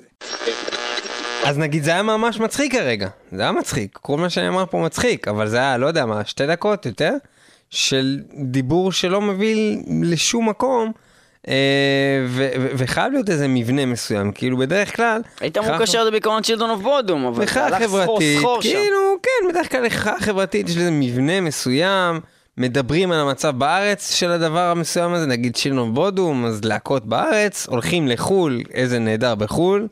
Speaker 9: אז נגיד זה היה ממש מצחיק כרגע, זה היה מצחיק, כל מה שאני אמר פה מצחיק, אבל זה היה, לא יודע מה, שתי דקות יותר, של דיבור שלא מביא לשום מקום, אה, ו- ו- וחייב להיות איזה מבנה מסוים, כאילו בדרך כלל...
Speaker 5: היית אמור לקשר את זה בעיקרון Children of Bodom, אבל זה הלך סחור סחור שם.
Speaker 9: כאילו, כן, בדרך כלל מחאה חברתית יש לזה מבנה מסוים, מדברים על המצב בארץ של הדבר המסוים הזה, נגיד Children of Bodom, אז להקות בארץ, הולכים לחו"ל, איזה נהדר בחו"ל,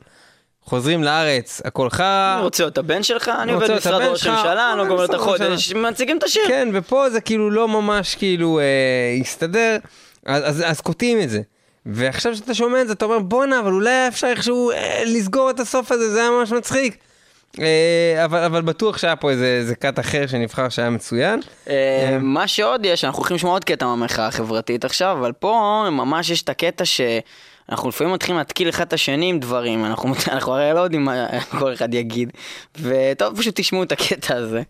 Speaker 9: חוזרים לארץ, הכל חרא.
Speaker 5: אני רוצה להיות הבן שלך, אני עובד במשרד ראש הממשלה, אני לא גומר את החודש, מציגים את השיר.
Speaker 9: כן, ופה זה כאילו לא ממש כאילו אה, הסתדר, אז, אז, אז קוטעים את זה. ועכשיו שאתה שומע את זה, אתה אומר בואנה, אבל אולי אפשר איכשהו אה, לסגור את הסוף הזה, זה היה ממש מצחיק. אה, אבל, אבל בטוח שהיה פה איזה, איזה קאט אחר שנבחר שהיה מצוין.
Speaker 5: אה, מה שעוד יש, אנחנו הולכים לשמוע עוד קטע מהמחאה החברתית עכשיו, אבל פה ממש יש את הקטע שאנחנו לפעמים מתחילים להתקיל אחד את השני עם דברים, אנחנו, [LAUGHS] אנחנו הרי לא יודעים מה כל אחד יגיד, וטוב, פשוט תשמעו את הקטע הזה.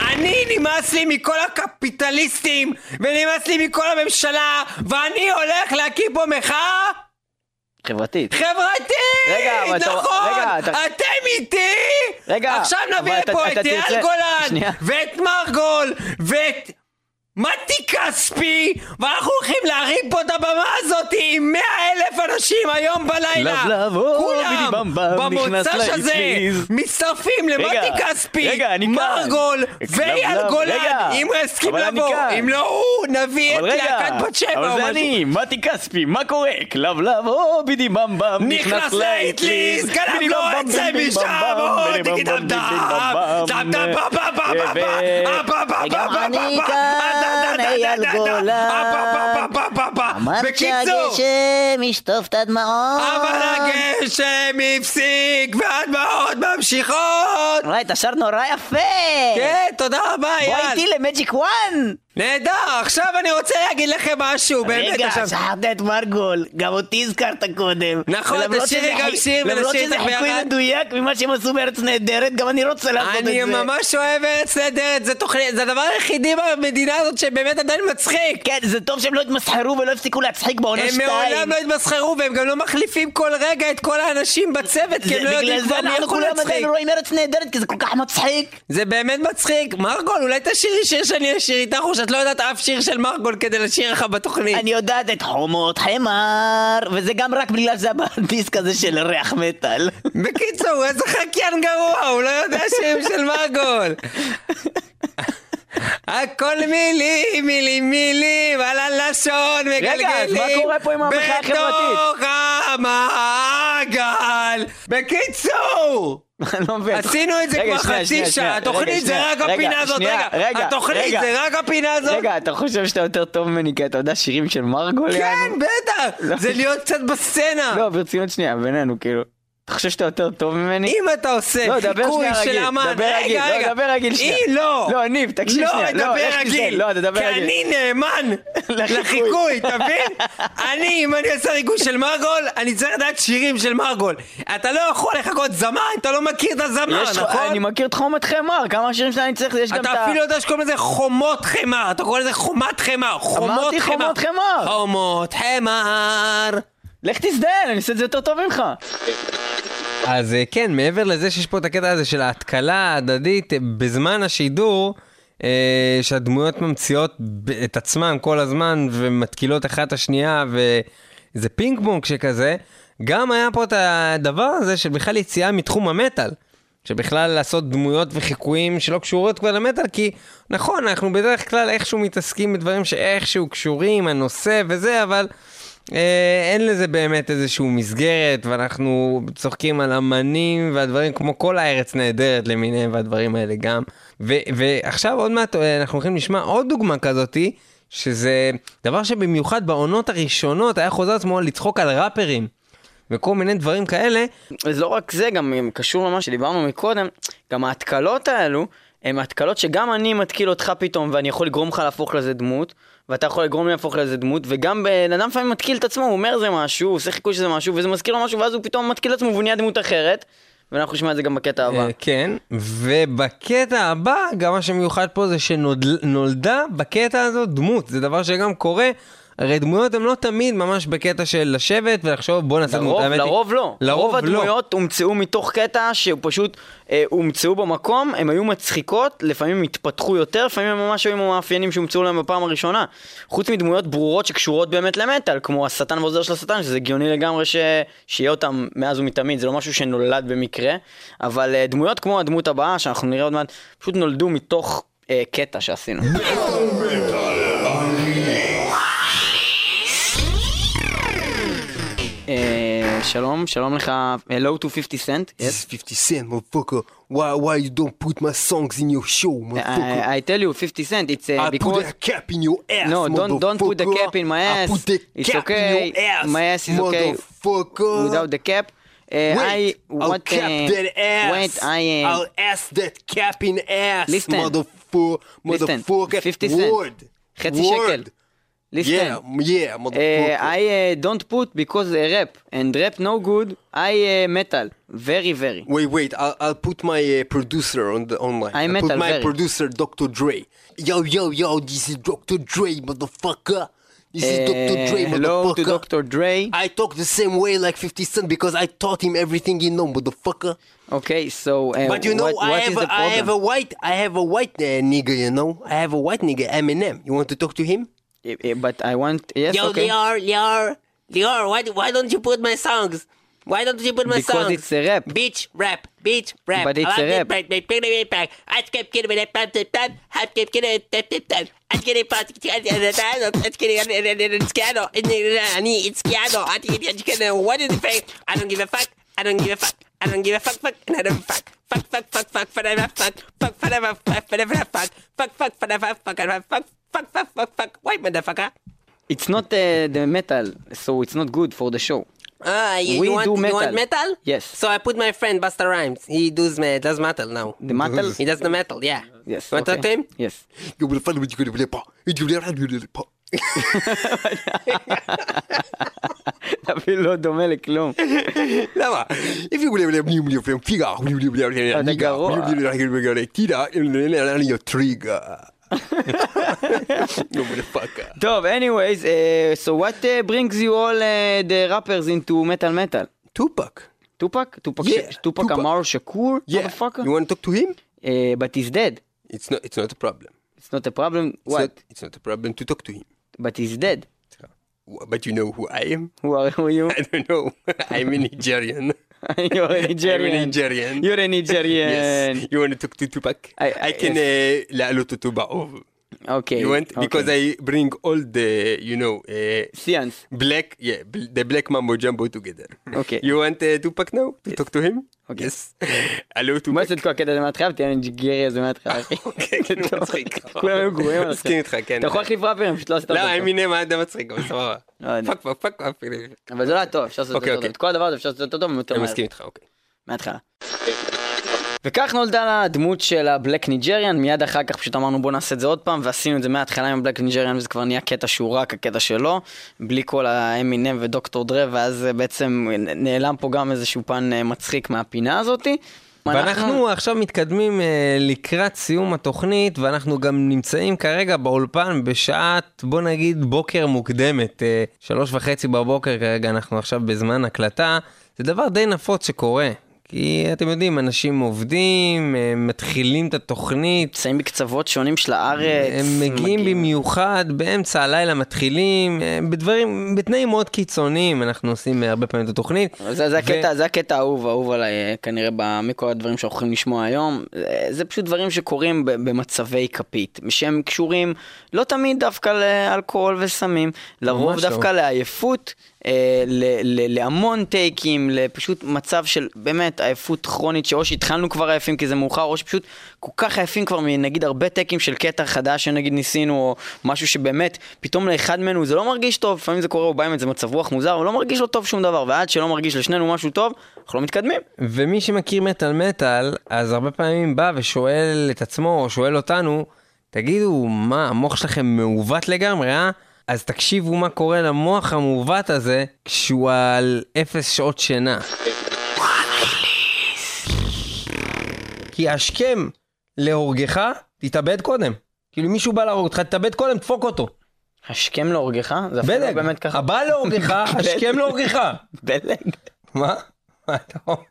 Speaker 3: אני נמאס לי מכל הקפיטליסטים, ונמאס לי מכל הממשלה, ואני הולך להקים פה מחאה
Speaker 5: חברתית.
Speaker 3: חברתית!
Speaker 5: רגע,
Speaker 3: נכון!
Speaker 5: רגע, אתה-
Speaker 3: אתם איתי!
Speaker 5: רגע,
Speaker 3: עכשיו נביא לפה את אייל גולן,
Speaker 5: שנייה.
Speaker 3: ואת מרגול, ואת... מתי כספי, ואנחנו הולכים להרים פה את הבמה הזאת עם מאה אלף אנשים היום בלילה.
Speaker 5: לבלב, או, בידי
Speaker 3: כולם
Speaker 5: במבם, נכנס
Speaker 3: במוצ"ש הזה
Speaker 5: לאצליז.
Speaker 3: מצטרפים למתי כספי. מרגול ואייל גולן, אם הוא יסכים
Speaker 5: אבל
Speaker 3: לבוא. אם לא הוא, נביא את
Speaker 5: אבל
Speaker 3: להקת בת שבע
Speaker 5: אבל
Speaker 3: או
Speaker 5: זה
Speaker 3: משהו.
Speaker 5: אני, מתי כספי, מה קורה? כלבלב, או בידי במבם,
Speaker 3: נכנס
Speaker 5: במבם,
Speaker 3: את זה
Speaker 5: בידי
Speaker 3: משם, או,
Speaker 5: בידי
Speaker 3: דיגי דם
Speaker 5: במבם,
Speaker 3: דם,
Speaker 5: בידי
Speaker 3: דם דם
Speaker 5: במבם,
Speaker 3: בה בה בה בה בה,
Speaker 5: ו-
Speaker 10: אייל גולן. אמרת שהגשם ישטוף את הדמעות.
Speaker 3: אבל הגשם הפסיק והדמעות ממשיכות.
Speaker 10: וואי, אתה שר נורא יפה!
Speaker 3: כן, תודה רבה
Speaker 10: בוא
Speaker 3: אייל.
Speaker 10: איתי למג'יק וואן!
Speaker 3: נהדר, עכשיו אני רוצה להגיד לכם משהו, באמת
Speaker 10: רגע,
Speaker 3: עכשיו.
Speaker 10: שכחת את מרגול, גם אותי הזכרת קודם.
Speaker 3: נכון, תשאירי
Speaker 10: שזה
Speaker 3: גם שיר
Speaker 10: למרות
Speaker 3: ונשאיר את
Speaker 10: שזה
Speaker 3: זה
Speaker 10: חיקוי
Speaker 3: ביחד.
Speaker 10: מדויק ממה שהם עשו בארץ נהדרת, גם אני רוצה לעשות את זה.
Speaker 3: אני ממש אוהב ארץ נהדרת, זה תוכנית, זה הדבר היחידי במדינה הזאת שבאמת עדיין מצחיק.
Speaker 10: כן, זה טוב שהם לא התמסחרו ולא הפסיקו להצחיק בעונה
Speaker 3: הם
Speaker 10: שתיים.
Speaker 3: מעולם לא התמסחרו והם גם לא מחליפים כל רגע את כל האנשים בצוות כי
Speaker 10: זה-
Speaker 3: הם לא
Speaker 10: בגלל
Speaker 3: יודעים
Speaker 10: זה
Speaker 3: כבר מי
Speaker 10: אנחנו
Speaker 3: יכול
Speaker 10: כולם
Speaker 3: להצחיק.
Speaker 10: עדיין רואים ארץ נהדרת, כי זה כל כך מצחיק.
Speaker 3: זה באמת מצחיק. מרגול, אולי תשאירי שיר שאני אשיר איתך או שאת לא יודעת אף שיר של מרגול כדי לשיר לך בתוכנית.
Speaker 10: אני יודעת את חומות חמר, וזה גם רק בגלל זה בדיסק הזה של ריח מטאל.
Speaker 3: בקיצור, איזה חקיין גרוע, הוא לא יודע שירים של מרגול. [LAUGHS] הכל מילים, מילים, מילים, על הלשון מגלגלים.
Speaker 5: רגע, אז מה קורה פה עם המחאה החברתית?
Speaker 3: בתוך המעגל. בקיצור,
Speaker 5: לא מבין.
Speaker 3: עשינו את זה כבר חצי שעה, התוכנית זה רק הפינה הזאת, רגע, התוכנית. זה רק הפינה הזאת.
Speaker 5: רגע, אתה חושב שאתה יותר טוב ממני כי אתה יודע שירים של מרגול?
Speaker 3: כן? בטח, זה להיות קצת בסצנה.
Speaker 5: לא, ברצינות שנייה, בינינו, כאילו. אתה חושב שאתה יותר טוב ממני?
Speaker 3: אם אתה עושה
Speaker 5: לא, דבר
Speaker 3: חיקוי של אמן,
Speaker 5: דבר
Speaker 3: רגע,
Speaker 5: לא,
Speaker 3: רגע,
Speaker 5: דבר רגיל שנייה.
Speaker 3: אם לא,
Speaker 5: לא, ניב, תקשיב
Speaker 3: לא,
Speaker 5: שנייה, לא, תיזהר,
Speaker 3: רגיל,
Speaker 5: לא, תדבר
Speaker 3: כי
Speaker 5: רגיל.
Speaker 3: אני נאמן [LAUGHS]
Speaker 5: לחיקוי.
Speaker 3: אתה מבין? אני, אם אני עושה חיקוי של מרגול, אני צריך לדעת שירים של מרגול. אתה לא יכול לחכות זמר, אתה לא מכיר את הזמר, נכון?
Speaker 5: אני מכיר את חומת חמר, כמה שירים שאני צריך, יש גם את
Speaker 3: אתה
Speaker 5: ה...
Speaker 3: אפילו יודע שקוראים לזה חומות חמר, אתה קורא לזה חומת חמר, חומות
Speaker 5: אמרתי
Speaker 3: חמר.
Speaker 5: חומות חמר.
Speaker 3: חומות חמר.
Speaker 5: לך תזדיין, אני אעשה את זה יותר טוב ממך.
Speaker 9: אז אה, כן, מעבר לזה שיש פה את הקטע הזה של ההתקלה ההדדית אה, בזמן השידור, אה, שהדמויות ממציאות את עצמן כל הזמן ומתקילות אחת את השנייה וזה פינג פונג שכזה, גם היה פה את הדבר הזה של בכלל יציאה מתחום המטאל.
Speaker 3: שבכלל לעשות דמויות וחיקויים שלא קשורות כבר למטאל, כי נכון, אנחנו בדרך כלל איכשהו מתעסקים בדברים שאיכשהו קשורים, הנושא וזה, אבל אין לזה באמת איזושהי מסגרת, ואנחנו צוחקים על אמנים והדברים כמו כל הארץ נהדרת למיניהם והדברים האלה גם. ו- ועכשיו עוד מעט אה, אנחנו הולכים לשמוע עוד דוגמה כזאתי, שזה דבר שבמיוחד בעונות הראשונות היה חוזר עצמו לצחוק על ראפרים. וכל מיני דברים כאלה,
Speaker 5: אז לא רק זה, גם קשור למה שדיברנו מקודם, גם ההתקלות האלו, הן התקלות שגם אני מתקיל אותך פתאום, ואני יכול לגרום לך להפוך לזה דמות, ואתה יכול לגרום לי להפוך לזה דמות, וגם בן אדם לפעמים מתקיל את עצמו, הוא אומר זה משהו, הוא עושה חיקוי שזה משהו, וזה מזכיר לו משהו, ואז הוא פתאום מתקיל את עצמו והוא נהיה דמות אחרת, ואנחנו נשמע את זה גם בקטע הבא.
Speaker 3: אה, כן, ובקטע הבא, גם מה שמיוחד פה זה שנולדה בקטע הזה דמות, זה דבר שגם קורה. הרי דמויות הן לא תמיד ממש בקטע של לשבת ולחשוב בוא נעשה דמות.
Speaker 5: לרוב, לרוב לא.
Speaker 3: לרוב
Speaker 5: רוב
Speaker 3: לא.
Speaker 5: הדמויות הומצאו מתוך קטע שפשוט אה, הומצאו במקום, הן היו מצחיקות, לפעמים התפתחו יותר, לפעמים הם ממש היו עם המאפיינים שהומצאו להם בפעם הראשונה. חוץ מדמויות ברורות שקשורות באמת למטאל, כמו השטן ועוזר של השטן, שזה הגיוני לגמרי ש... שיהיה אותם מאז ומתמיד, זה לא משהו שנולד במקרה, אבל אה, דמויות כמו הדמות הבאה, שאנחנו נראה עוד מעט, פשוט נולדו מתוך אה, קטע שעשינו. שלום, שלום לך, hello to 50 cent, yes.
Speaker 11: This is 50 Cent, motherfucker. Why why you don't put my songs in your show, motherfucker?
Speaker 5: I, I tell you, 50 cent, it's uh,
Speaker 11: I
Speaker 5: because...
Speaker 11: put a cap in your ass,
Speaker 5: No, don't- don't put the cap in my
Speaker 11: I
Speaker 5: ass.
Speaker 11: put the
Speaker 5: It's
Speaker 11: cap
Speaker 5: okay.
Speaker 11: in your ass,
Speaker 5: My ass is okay.
Speaker 11: motherfucker.
Speaker 5: without the cap. Uh,
Speaker 11: Wait,
Speaker 5: I
Speaker 11: I'll
Speaker 5: what
Speaker 11: cap
Speaker 5: uh,
Speaker 11: that ass.
Speaker 5: Wait, I uh,
Speaker 11: I'll ass that cap in ass,
Speaker 5: Listen.
Speaker 11: motherfucker. Motherfucker.
Speaker 5: 50 cent.
Speaker 11: Word.
Speaker 5: חצי. שקל. Listen.
Speaker 11: Yeah, yeah,
Speaker 5: Uh,
Speaker 11: motherfucker.
Speaker 5: I uh, don't put because uh, rap and rap no good. I uh, metal very very.
Speaker 11: Wait, wait. I'll, I'll put my uh, producer on the online.
Speaker 5: I metal
Speaker 11: put my producer, Dr. Dre. Yo, yo, yo. This is Dr. Dre, motherfucker. This is Dr. Dre,
Speaker 5: Uh, hello to. Dr. Dre.
Speaker 11: I talk the same way like 50 Cent because I taught him everything he know, motherfucker.
Speaker 5: Okay, so uh,
Speaker 11: But you know,
Speaker 5: what,
Speaker 11: I have a, I have a white I have a white uh, nigga, you know. I have a white nigga, Eminem. You want to talk to him?
Speaker 5: Eh, eh, but I want yes
Speaker 1: Yo,
Speaker 5: okay.
Speaker 1: Lior, Lior, Lior, why, why don't you put my songs? Why don't you put my
Speaker 5: Because
Speaker 1: songs?
Speaker 5: it's a rap.
Speaker 1: Beach rap, beach rap.
Speaker 5: But it's a rap.
Speaker 1: What is the fake? I don't give a fuck. I don't give a fuck. I don't give a fuck, fuck, and I don't fuck. Fuck, fuck, fuck, fuck, forever, fuck. Fuck, forever, fuck, forever, fuck. Fuck, fuck, forever, fuck, forever, fuck Fuck, fuck, fuck, fuck. White motherfucker.
Speaker 5: It's not uh, the metal, so it's not good for the show.
Speaker 1: Ah, you,
Speaker 5: We
Speaker 1: you want,
Speaker 5: do
Speaker 1: you want
Speaker 5: metal.
Speaker 1: metal?
Speaker 5: Yes.
Speaker 1: So I put my friend Buster Rhymes. He does me, does metal now.
Speaker 5: The metal?
Speaker 1: He does the metal, yeah.
Speaker 5: Yes.
Speaker 1: You want to talk to
Speaker 5: okay.
Speaker 1: him?
Speaker 5: Yes.
Speaker 11: You will find what you will pas. You will pas.
Speaker 5: אפילו לא דומה לכלום.
Speaker 11: למה? If you will bli bli from figure, bli bli bli
Speaker 5: אתה גרוע.
Speaker 11: your trigger. You motherfucker.
Speaker 5: טוב, anyways, uh, so what uh, brings you all uh, the rappers into metal metal?
Speaker 11: Tupac.
Speaker 5: Tupac? Tupac,
Speaker 11: Yeah,
Speaker 5: Sh- Tupac,
Speaker 11: Tupac.
Speaker 5: Amaru Shakur?
Speaker 11: Yeah.
Speaker 5: Motherfucker?
Speaker 11: You want to talk to him?
Speaker 5: Uh, but he's dead.
Speaker 11: It's not. It's not a problem.
Speaker 5: It's not a problem.
Speaker 11: It's
Speaker 5: What?
Speaker 11: Not, it's not a problem to talk to him.
Speaker 5: But he's dead.
Speaker 11: But you know who I am?
Speaker 5: Who are who you? [LAUGHS]
Speaker 11: I don't know. [LAUGHS] I'm a Nigerian. [LAUGHS]
Speaker 5: you're Nigerian.
Speaker 11: I'm Nigerian.
Speaker 5: You're a Nigerian.
Speaker 11: yes. You want to talk to Tupac?
Speaker 5: I,
Speaker 11: I, I can yes. uh, to Tupac.
Speaker 5: Okay.
Speaker 11: You want
Speaker 5: okay.
Speaker 11: because I bring all the you know uh,
Speaker 5: science
Speaker 11: black yeah the black mambo jumbo together.
Speaker 5: Okay.
Speaker 11: you want uh, Tupac now to yes. talk to him? Yes. Tupac.
Speaker 5: נעשה את כל הקטע הזה מההתחלה ותהיה ניגריה הזה מההתחלה, אחי.
Speaker 11: כן. מצחיק.
Speaker 5: כולם גרועים על
Speaker 11: מסכים איתך, כן.
Speaker 5: אתה יכול להחליף ראפרים, פשוט לא עשית אותו
Speaker 11: לא. אמינם היה די מצחיק, אבל סבבה. fuck fuck fuck fuck.
Speaker 5: אבל זה לא היה טוב, אפשר לעשות יותר טוב. את כל הדבר הזה אפשר לעשות יותר טוב
Speaker 11: אני. מסכים איתך, אוקיי.
Speaker 5: מההתחלה. וכך נולדה לה הדמות של ה black Nigerian, מיד אחר כך פשוט אמרנו בוא נעשה את זה עוד פעם, ועשינו את זה מההתחלה עם ה black Nigerian, וזה כבר נהיה קטע שהוא רק הקטע שלו, בלי כל האמינם ודוקטור דרה, ואז אה, בעצם נעלם פה גם איזשהו פן אה, מצחיק מהפינה הזאתי.
Speaker 3: ואנחנו עכשיו מתקדמים אה, לקראת סיום התוכנית, ואנחנו גם נמצאים כרגע באולפן בשעת, בוא נגיד, בוקר מוקדמת, שלוש וחצי בבוקר כרגע, אנחנו עכשיו בזמן הקלטה. זה דבר די נפוץ שקורה. כי אתם יודעים, אנשים עובדים, הם מתחילים את התוכנית,
Speaker 5: נמצאים בקצוות שונים של הארץ.
Speaker 3: הם מגיעים במיוחד באמצע הלילה, מתחילים, אה, בדברים, בתנאים מאוד קיצוניים, אנחנו עושים הרבה פעמים את התוכנית.
Speaker 5: זה, זה,
Speaker 3: ו-
Speaker 5: הקטע, זה הקטע האהוב, האהוב עליי אה, כנראה מכל הדברים שאנחנו יכולים לשמוע היום. אה, זה פשוט דברים שקורים במצבי כפית, שהם קשורים לא תמיד דווקא לאלכוהול וסמים, לרוב
Speaker 3: לא.
Speaker 5: דווקא לעייפות, אה, ל- ל- להמון טייקים, לפשוט מצב של באמת עייפות כרונית, שאו שהתחלנו כבר עייפים כי זה מאוחר, או שפשוט כל כך עייפים כבר מנגיד הרבה טייקים של קטע חדש שנגיד ניסינו, או משהו שבאמת פתאום לאחד ממנו זה לא מרגיש טוב, לפעמים זה קורה, הוא בא עם איזה מצב רוח מוזר, הוא לא מרגיש לו טוב שום דבר, ועד שלא מרגיש לשנינו משהו טוב, אנחנו לא מתקדמים.
Speaker 3: ומי שמכיר מטאל מטאל, אז הרבה פעמים בא ושואל את עצמו, או שואל אותנו, תגידו, מה, המוח שלכם מעוות לגמרי, אה? אז תקשיבו מה קורה למוח המעוות הזה כשהוא על אפס שעות שינה. כי השכם להורגך, תתאבד קודם. כאילו מישהו בא להרוג אותך, תתאבד קודם, דפוק אותו.
Speaker 5: השכם להורגך? זה אפילו לא באמת ככה.
Speaker 3: הבא להורגך, [LAUGHS] השכם להורגך.
Speaker 5: בלג.
Speaker 3: מה? מה אתה אומר?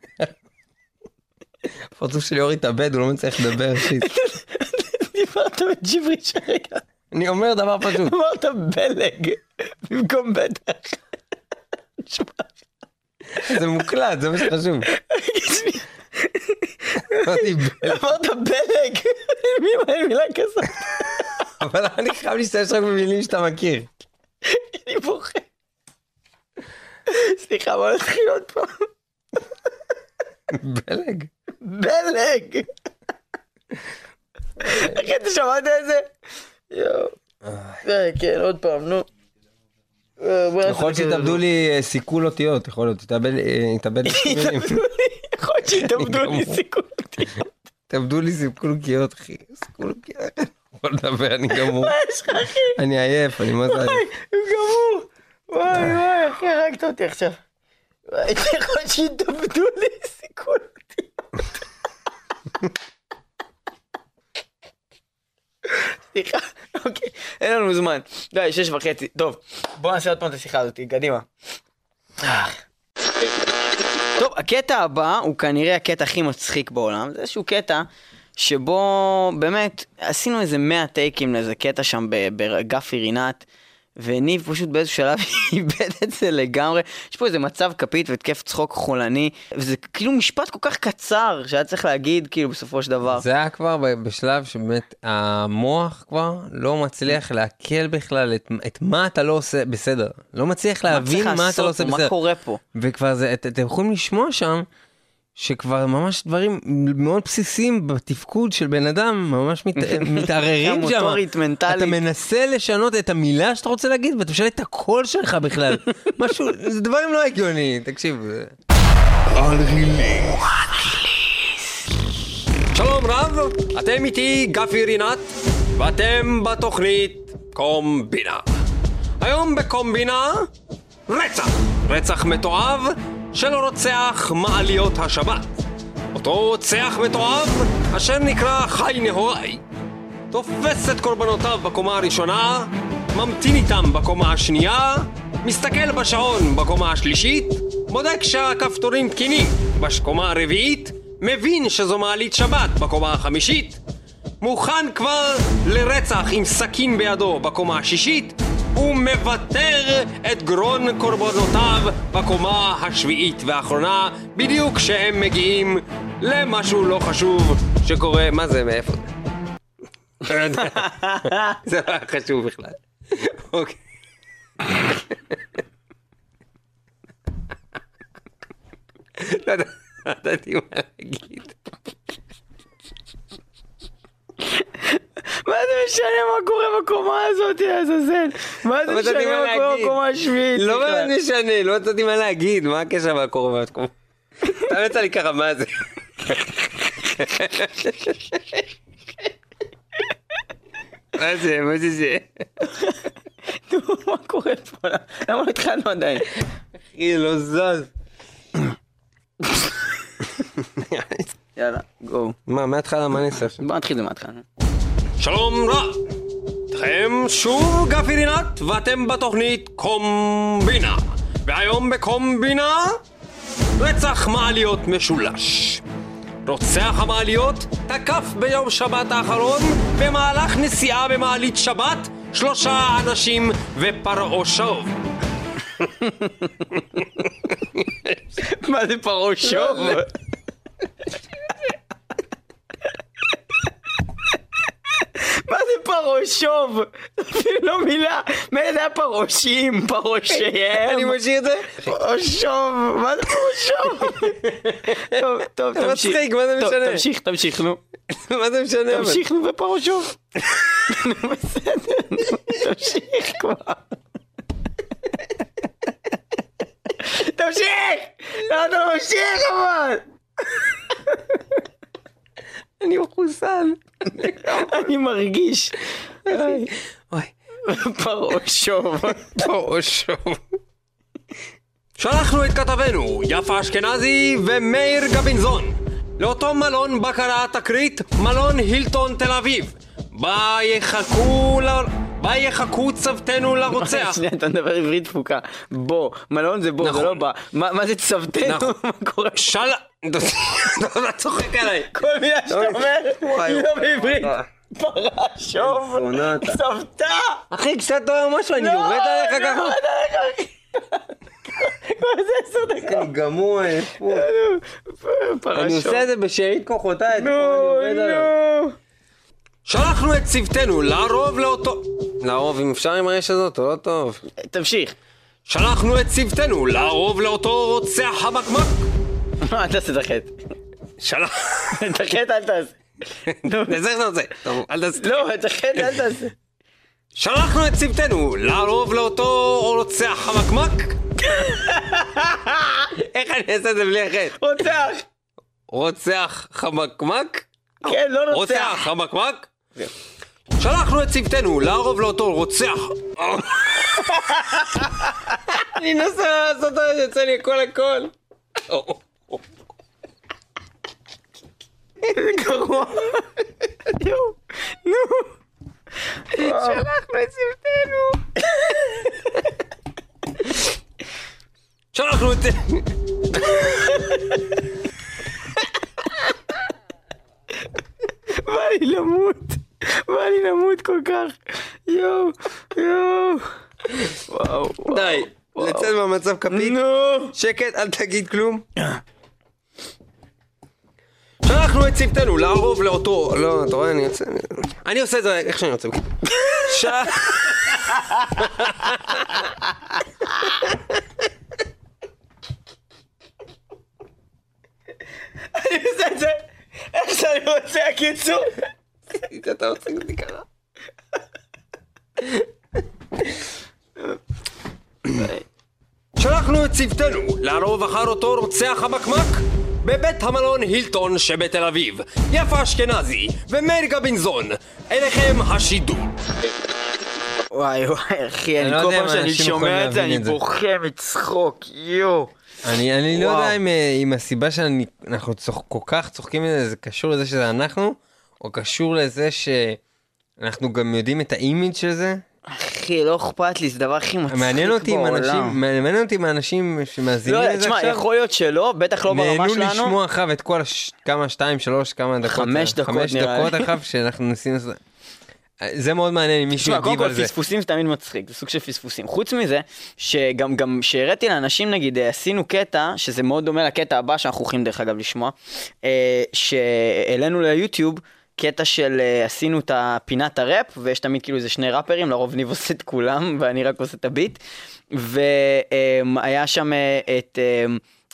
Speaker 3: הפרצוף של ליאור התאבד, הוא לא מצליח לדבר. [LAUGHS]
Speaker 5: דיברת בג'יבריש הרגע,
Speaker 3: אני אומר דבר פשוט.
Speaker 5: אמרת בלג, במקום בטח.
Speaker 3: זה מוקלט, זה מה שחשוב.
Speaker 5: אמרת בלג, מי אומר מילה כזאת?
Speaker 3: אבל אני חייב להשתמש רק במילים שאתה מכיר.
Speaker 5: אני בוכה. סליחה, בוא נתחיל עוד פעם.
Speaker 3: בלג.
Speaker 5: בלג. אחי, אתה שמעת את זה? יואו. אה, כן, עוד פעם, נו.
Speaker 3: יכול להיות
Speaker 5: נו.
Speaker 3: לי סיכול אותיות, יכול להיות, התאבד לי סיכולים.
Speaker 5: יכול להיות שהתאבדו לי. [LAUGHS] סיכול.
Speaker 3: התאבדו לי סיכול אותיות, אחי. סיכול אותיות. יכול לדבר, אני גמור.
Speaker 5: מה יש לך, אחי?
Speaker 3: אני עייף, אני מה זה עייף.
Speaker 5: הוא גמור. וואי וואי, אחי, הרגת אותי עכשיו. וואי, [LAUGHS] יכול להיות שהתאבדו לי סיכול. סליחה, אוקיי, אין לנו זמן. די, שש וחצי. טוב, בוא נעשה עוד פעם את השיחה הזאת, קדימה. טוב, הקטע הבא הוא כנראה הקטע הכי מצחיק בעולם. זה איזשהו קטע שבו באמת עשינו איזה 100 טייקים לאיזה קטע שם ב- בגפי רינת. וניב פשוט באיזשהו שלב [LAUGHS] איבד את זה לגמרי. יש פה איזה מצב כפית והתקף צחוק חולני, וזה כאילו משפט כל כך קצר שהיה צריך להגיד כאילו בסופו של דבר.
Speaker 3: זה היה כבר בשלב שבאמת המוח כבר לא מצליח לעכל בכלל את, את מה אתה לא עושה בסדר. לא מצליח להבין
Speaker 5: צריך
Speaker 3: מה אתה לא עושה
Speaker 5: פה? מה
Speaker 3: בסדר.
Speaker 5: קורה פה?
Speaker 3: וכבר זה, את- אתם יכולים לשמוע שם שכבר ממש דברים מאוד בסיסיים בתפקוד של בן אדם ממש מת, [LAUGHS] מתערערים שם.
Speaker 5: מוטורית, מנטלית.
Speaker 3: אתה מנסה לשנות את המילה שאתה רוצה להגיד ואתה משנה את הקול שלך בכלל. [LAUGHS] משהו, זה דברים לא הגיוניים, תקשיב.
Speaker 12: שלום רב, אתם איתי גפי רינת, ואתם בתוכנית קומבינה. היום בקומבינה, רצח. רצח מתועב של רוצח מעליות השבת. אותו רוצח מתועב אשר נקרא חי נהוראי. תופס את קורבנותיו בקומה הראשונה, ממתין איתם בקומה השנייה, מסתכל בשעון בקומה השלישית, בודק שהכפתורים תקינים בקומה הרביעית, מבין שזו מעלית שבת בקומה החמישית, מוכן כבר לרצח עם סכין בידו בקומה השישית, ומוותר את גרון קורבנותיו בקומה השביעית והאחרונה, בדיוק כשהם מגיעים למשהו לא חשוב שקורה, מה זה, מאיפה זה? לא. [LAUGHS] זה לא היה חשוב בכלל. אוקיי. [LAUGHS] לא לא ידעתי מה להגיד.
Speaker 5: מה זה משנה מה קורה בקומה הזאת, לעזאזל? מה זה
Speaker 3: לא
Speaker 5: משנה
Speaker 3: מה
Speaker 5: מה קורה. בקומה השביעית?
Speaker 3: לא? באמת משנה, לא ידעתי מה להגיד, מה הקשר מהקורבן? אתה יצא לי ככה, מה זה? מה זה, מה זה זה?
Speaker 5: נו, מה קורה פה? למה לא התחלנו עדיין?
Speaker 3: אחי, לא זז.
Speaker 5: יאללה, גו.
Speaker 3: מה, מההתחלה, מה אני אעשה עכשיו?
Speaker 5: בוא נתחיל את זה מההתחלה.
Speaker 12: שלום רב, אתכם שוב גפי רינת, ואתם בתוכנית קומבינה. והיום בקומבינה, רצח מעליות משולש. רוצח המעליות תקף ביום שבת האחרון במהלך נסיעה במעלית שבת שלושה אנשים ופרעה שוב.
Speaker 5: מה זה פרעה שוב? [LAUGHS] מה זה פרעושוב? אפילו לא מילה. מה זה הפרעושים? פרעושיהם?
Speaker 3: אני משאיר את זה?
Speaker 5: פרעושוב. מה זה פרעושוב? טוב, טוב,
Speaker 3: זה
Speaker 5: תמשיך.
Speaker 3: מצחיק, מה זה
Speaker 5: טוב,
Speaker 3: משנה?
Speaker 5: תמשיך, תמשיך, נו.
Speaker 3: מה זה משנה? אבל?
Speaker 5: תמשיך, נו, בפרעושוב. נו, בסדר, נו, תמשיך כבר. תמשיך! לא, אתה ממשיך אבל!
Speaker 3: אני מחוסן.
Speaker 5: אני מרגיש.
Speaker 3: אוי.
Speaker 5: פרעושוב.
Speaker 3: פרעה שוב.
Speaker 12: שלחנו את כתבנו, יפה אשכנזי ומאיר גבינזון, לאותו מלון בקרה תקרית, מלון הילטון תל אביב, בה יחכו, ל... בה יחכו צוותנו לרוצח.
Speaker 5: שנייה, אתה מדבר עברית תפוקה. בוא, מלון זה בוא, זה
Speaker 12: נכון.
Speaker 5: לא בא. מה מה זה צוותנו?
Speaker 12: נכון.
Speaker 5: מה קורה? [LAUGHS]
Speaker 12: אתה צוחק עליי.
Speaker 5: כל מילה שאתה אומר היא לא. בעברית. פרשוב. צוותא.
Speaker 3: אחי, כשאתה אומר משהו, אני יורד עליך
Speaker 5: לא,
Speaker 3: ככה?
Speaker 5: יורד עליך. כבר איזה עשר דקות.
Speaker 3: אני גמור.
Speaker 5: פרשוב.
Speaker 3: אני עושה את זה בשארית כוחותיי,
Speaker 5: נו,
Speaker 3: אני.
Speaker 5: נו.
Speaker 12: שלחנו את צוותנו לערוב לאותו...
Speaker 3: לרוב, אם אפשר עם הרש הזאת, לא טוב.
Speaker 5: תמשיך.
Speaker 12: שלחנו את צוותנו לערוב לאותו רוצח חמקמק.
Speaker 5: מה, אל תעשה את החטא.
Speaker 12: שלח...
Speaker 5: את החטא אל תעשה. נו.
Speaker 12: זה איך אתה רוצה. אל תעשה.
Speaker 5: לא, את החטא אל תעשה.
Speaker 12: שלחנו את צוותנו לערוב לאותו רוצח חמקמק.
Speaker 3: איך אני אעשה את זה בלי החטא?
Speaker 5: רוצח.
Speaker 3: רוצח חמקמק?
Speaker 5: כן, לא רוצח.
Speaker 12: רוצח חמקמק. שלחנו את צוותנו לערוב לאותו רוצח.
Speaker 3: אני מנסה לעשות את זה, יוצא לי הכל הכל.
Speaker 5: איזה גרוע. יואו, נו. שלחנו את צוותנו.
Speaker 12: שלחנו את...
Speaker 5: בא לי למות. בא לי למות כל כך. יואו, יואו. וואו. וואו.
Speaker 3: די, לצאת מהמצב כפית.
Speaker 5: נו.
Speaker 3: שקט, אל תגיד כלום.
Speaker 12: שלחנו את צוותנו לערוב לאותו...
Speaker 3: לא, אתה רואה, אני יוצא... אני עושה את זה איך שאני רוצה.
Speaker 12: ש...
Speaker 5: אני עושה את זה איך שאני רוצה, הקיצור.
Speaker 3: אתה רוצה אותי ככה?
Speaker 12: שלחנו את צוותנו לערוב אחר אותו רוצח חמקמק בבית המלון הילטון שבתל אביב. יפה אשכנזי ומאיר גבינזון, אליכם השידור.
Speaker 5: וואי וואי אחי,
Speaker 3: אני לא
Speaker 5: כל פעם שאני שומע את זה אני. בוכה מצחוק, יואו.
Speaker 3: אני, אני לא. יודע אם, אה, אם הסיבה שאנחנו צוח, כל כך צוחקים מזה, זה קשור לזה שזה אנחנו, או קשור לזה שאנחנו גם יודעים את האימיג' של זה.
Speaker 5: אחי, לא אכפת לי, זה הדבר הכי מצחיק בעולם.
Speaker 3: מעניין אותי אם אנשים, מעניין אותי אם האנשים שמאזינים
Speaker 5: לא,
Speaker 3: לזה
Speaker 5: תשמע,
Speaker 3: עכשיו,
Speaker 5: יכול להיות שלא, בטח לא ברמה
Speaker 3: נהנו
Speaker 5: שלנו.
Speaker 3: לשמוע אחריו את כל הש... כמה, שתיים, שלוש, כמה דקות,
Speaker 5: חמש דקות
Speaker 3: חמש
Speaker 5: נראה
Speaker 3: דקות
Speaker 5: לי.
Speaker 3: אחריו שאנחנו ניסינו לעשות. זה מאוד מעניין אם מישהו יגיב על זה.
Speaker 5: פספוסים זה תמיד מצחיק, זה סוג של פספוסים. חוץ מזה, שגם גם שהראיתי לאנשים נגיד, אה, עשינו קטע, שזה מאוד דומה לקטע הבא שאנחנו הולכים דרך אגב לשמוע, אה, שהעלינו ליוטיוב. קטע של אה, עשינו את הפינת הראפ ויש תמיד כאילו איזה שני ראפרים לרוב ניב עושה את כולם [LAUGHS] ואני רק עושה את הביט והיה שם אה, את אה,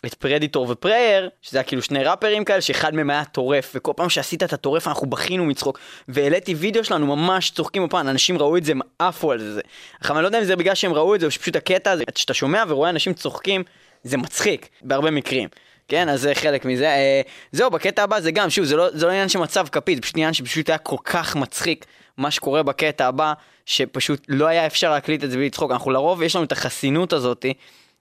Speaker 5: את פרדיטור ופרייר, שזה היה כאילו שני ראפרים כאלה, שאחד מהם היה טורף, וכל פעם שעשית את הטורף אנחנו בכינו מצחוק, והעליתי וידאו שלנו ממש צוחקים בפן, אנשים ראו את זה, הם עפו על זה. עכשיו אני לא יודע אם זה בגלל שהם ראו את זה, או שפשוט הקטע הזה, שאתה שומע ורואה אנשים צוחקים, זה מצחיק, בהרבה מקרים. כן, אז זה חלק מזה. אה, זהו, בקטע הבא זה גם, שוב, זה לא, זה לא עניין של מצב כפית, זה פשוט עניין שפשוט היה כל כך מצחיק מה שקורה בקטע הבא, שפשוט לא היה אפשר להקליט את זה בלי לצחוק. אנחנו לרוב, יש לנו את החסינות הזאתי,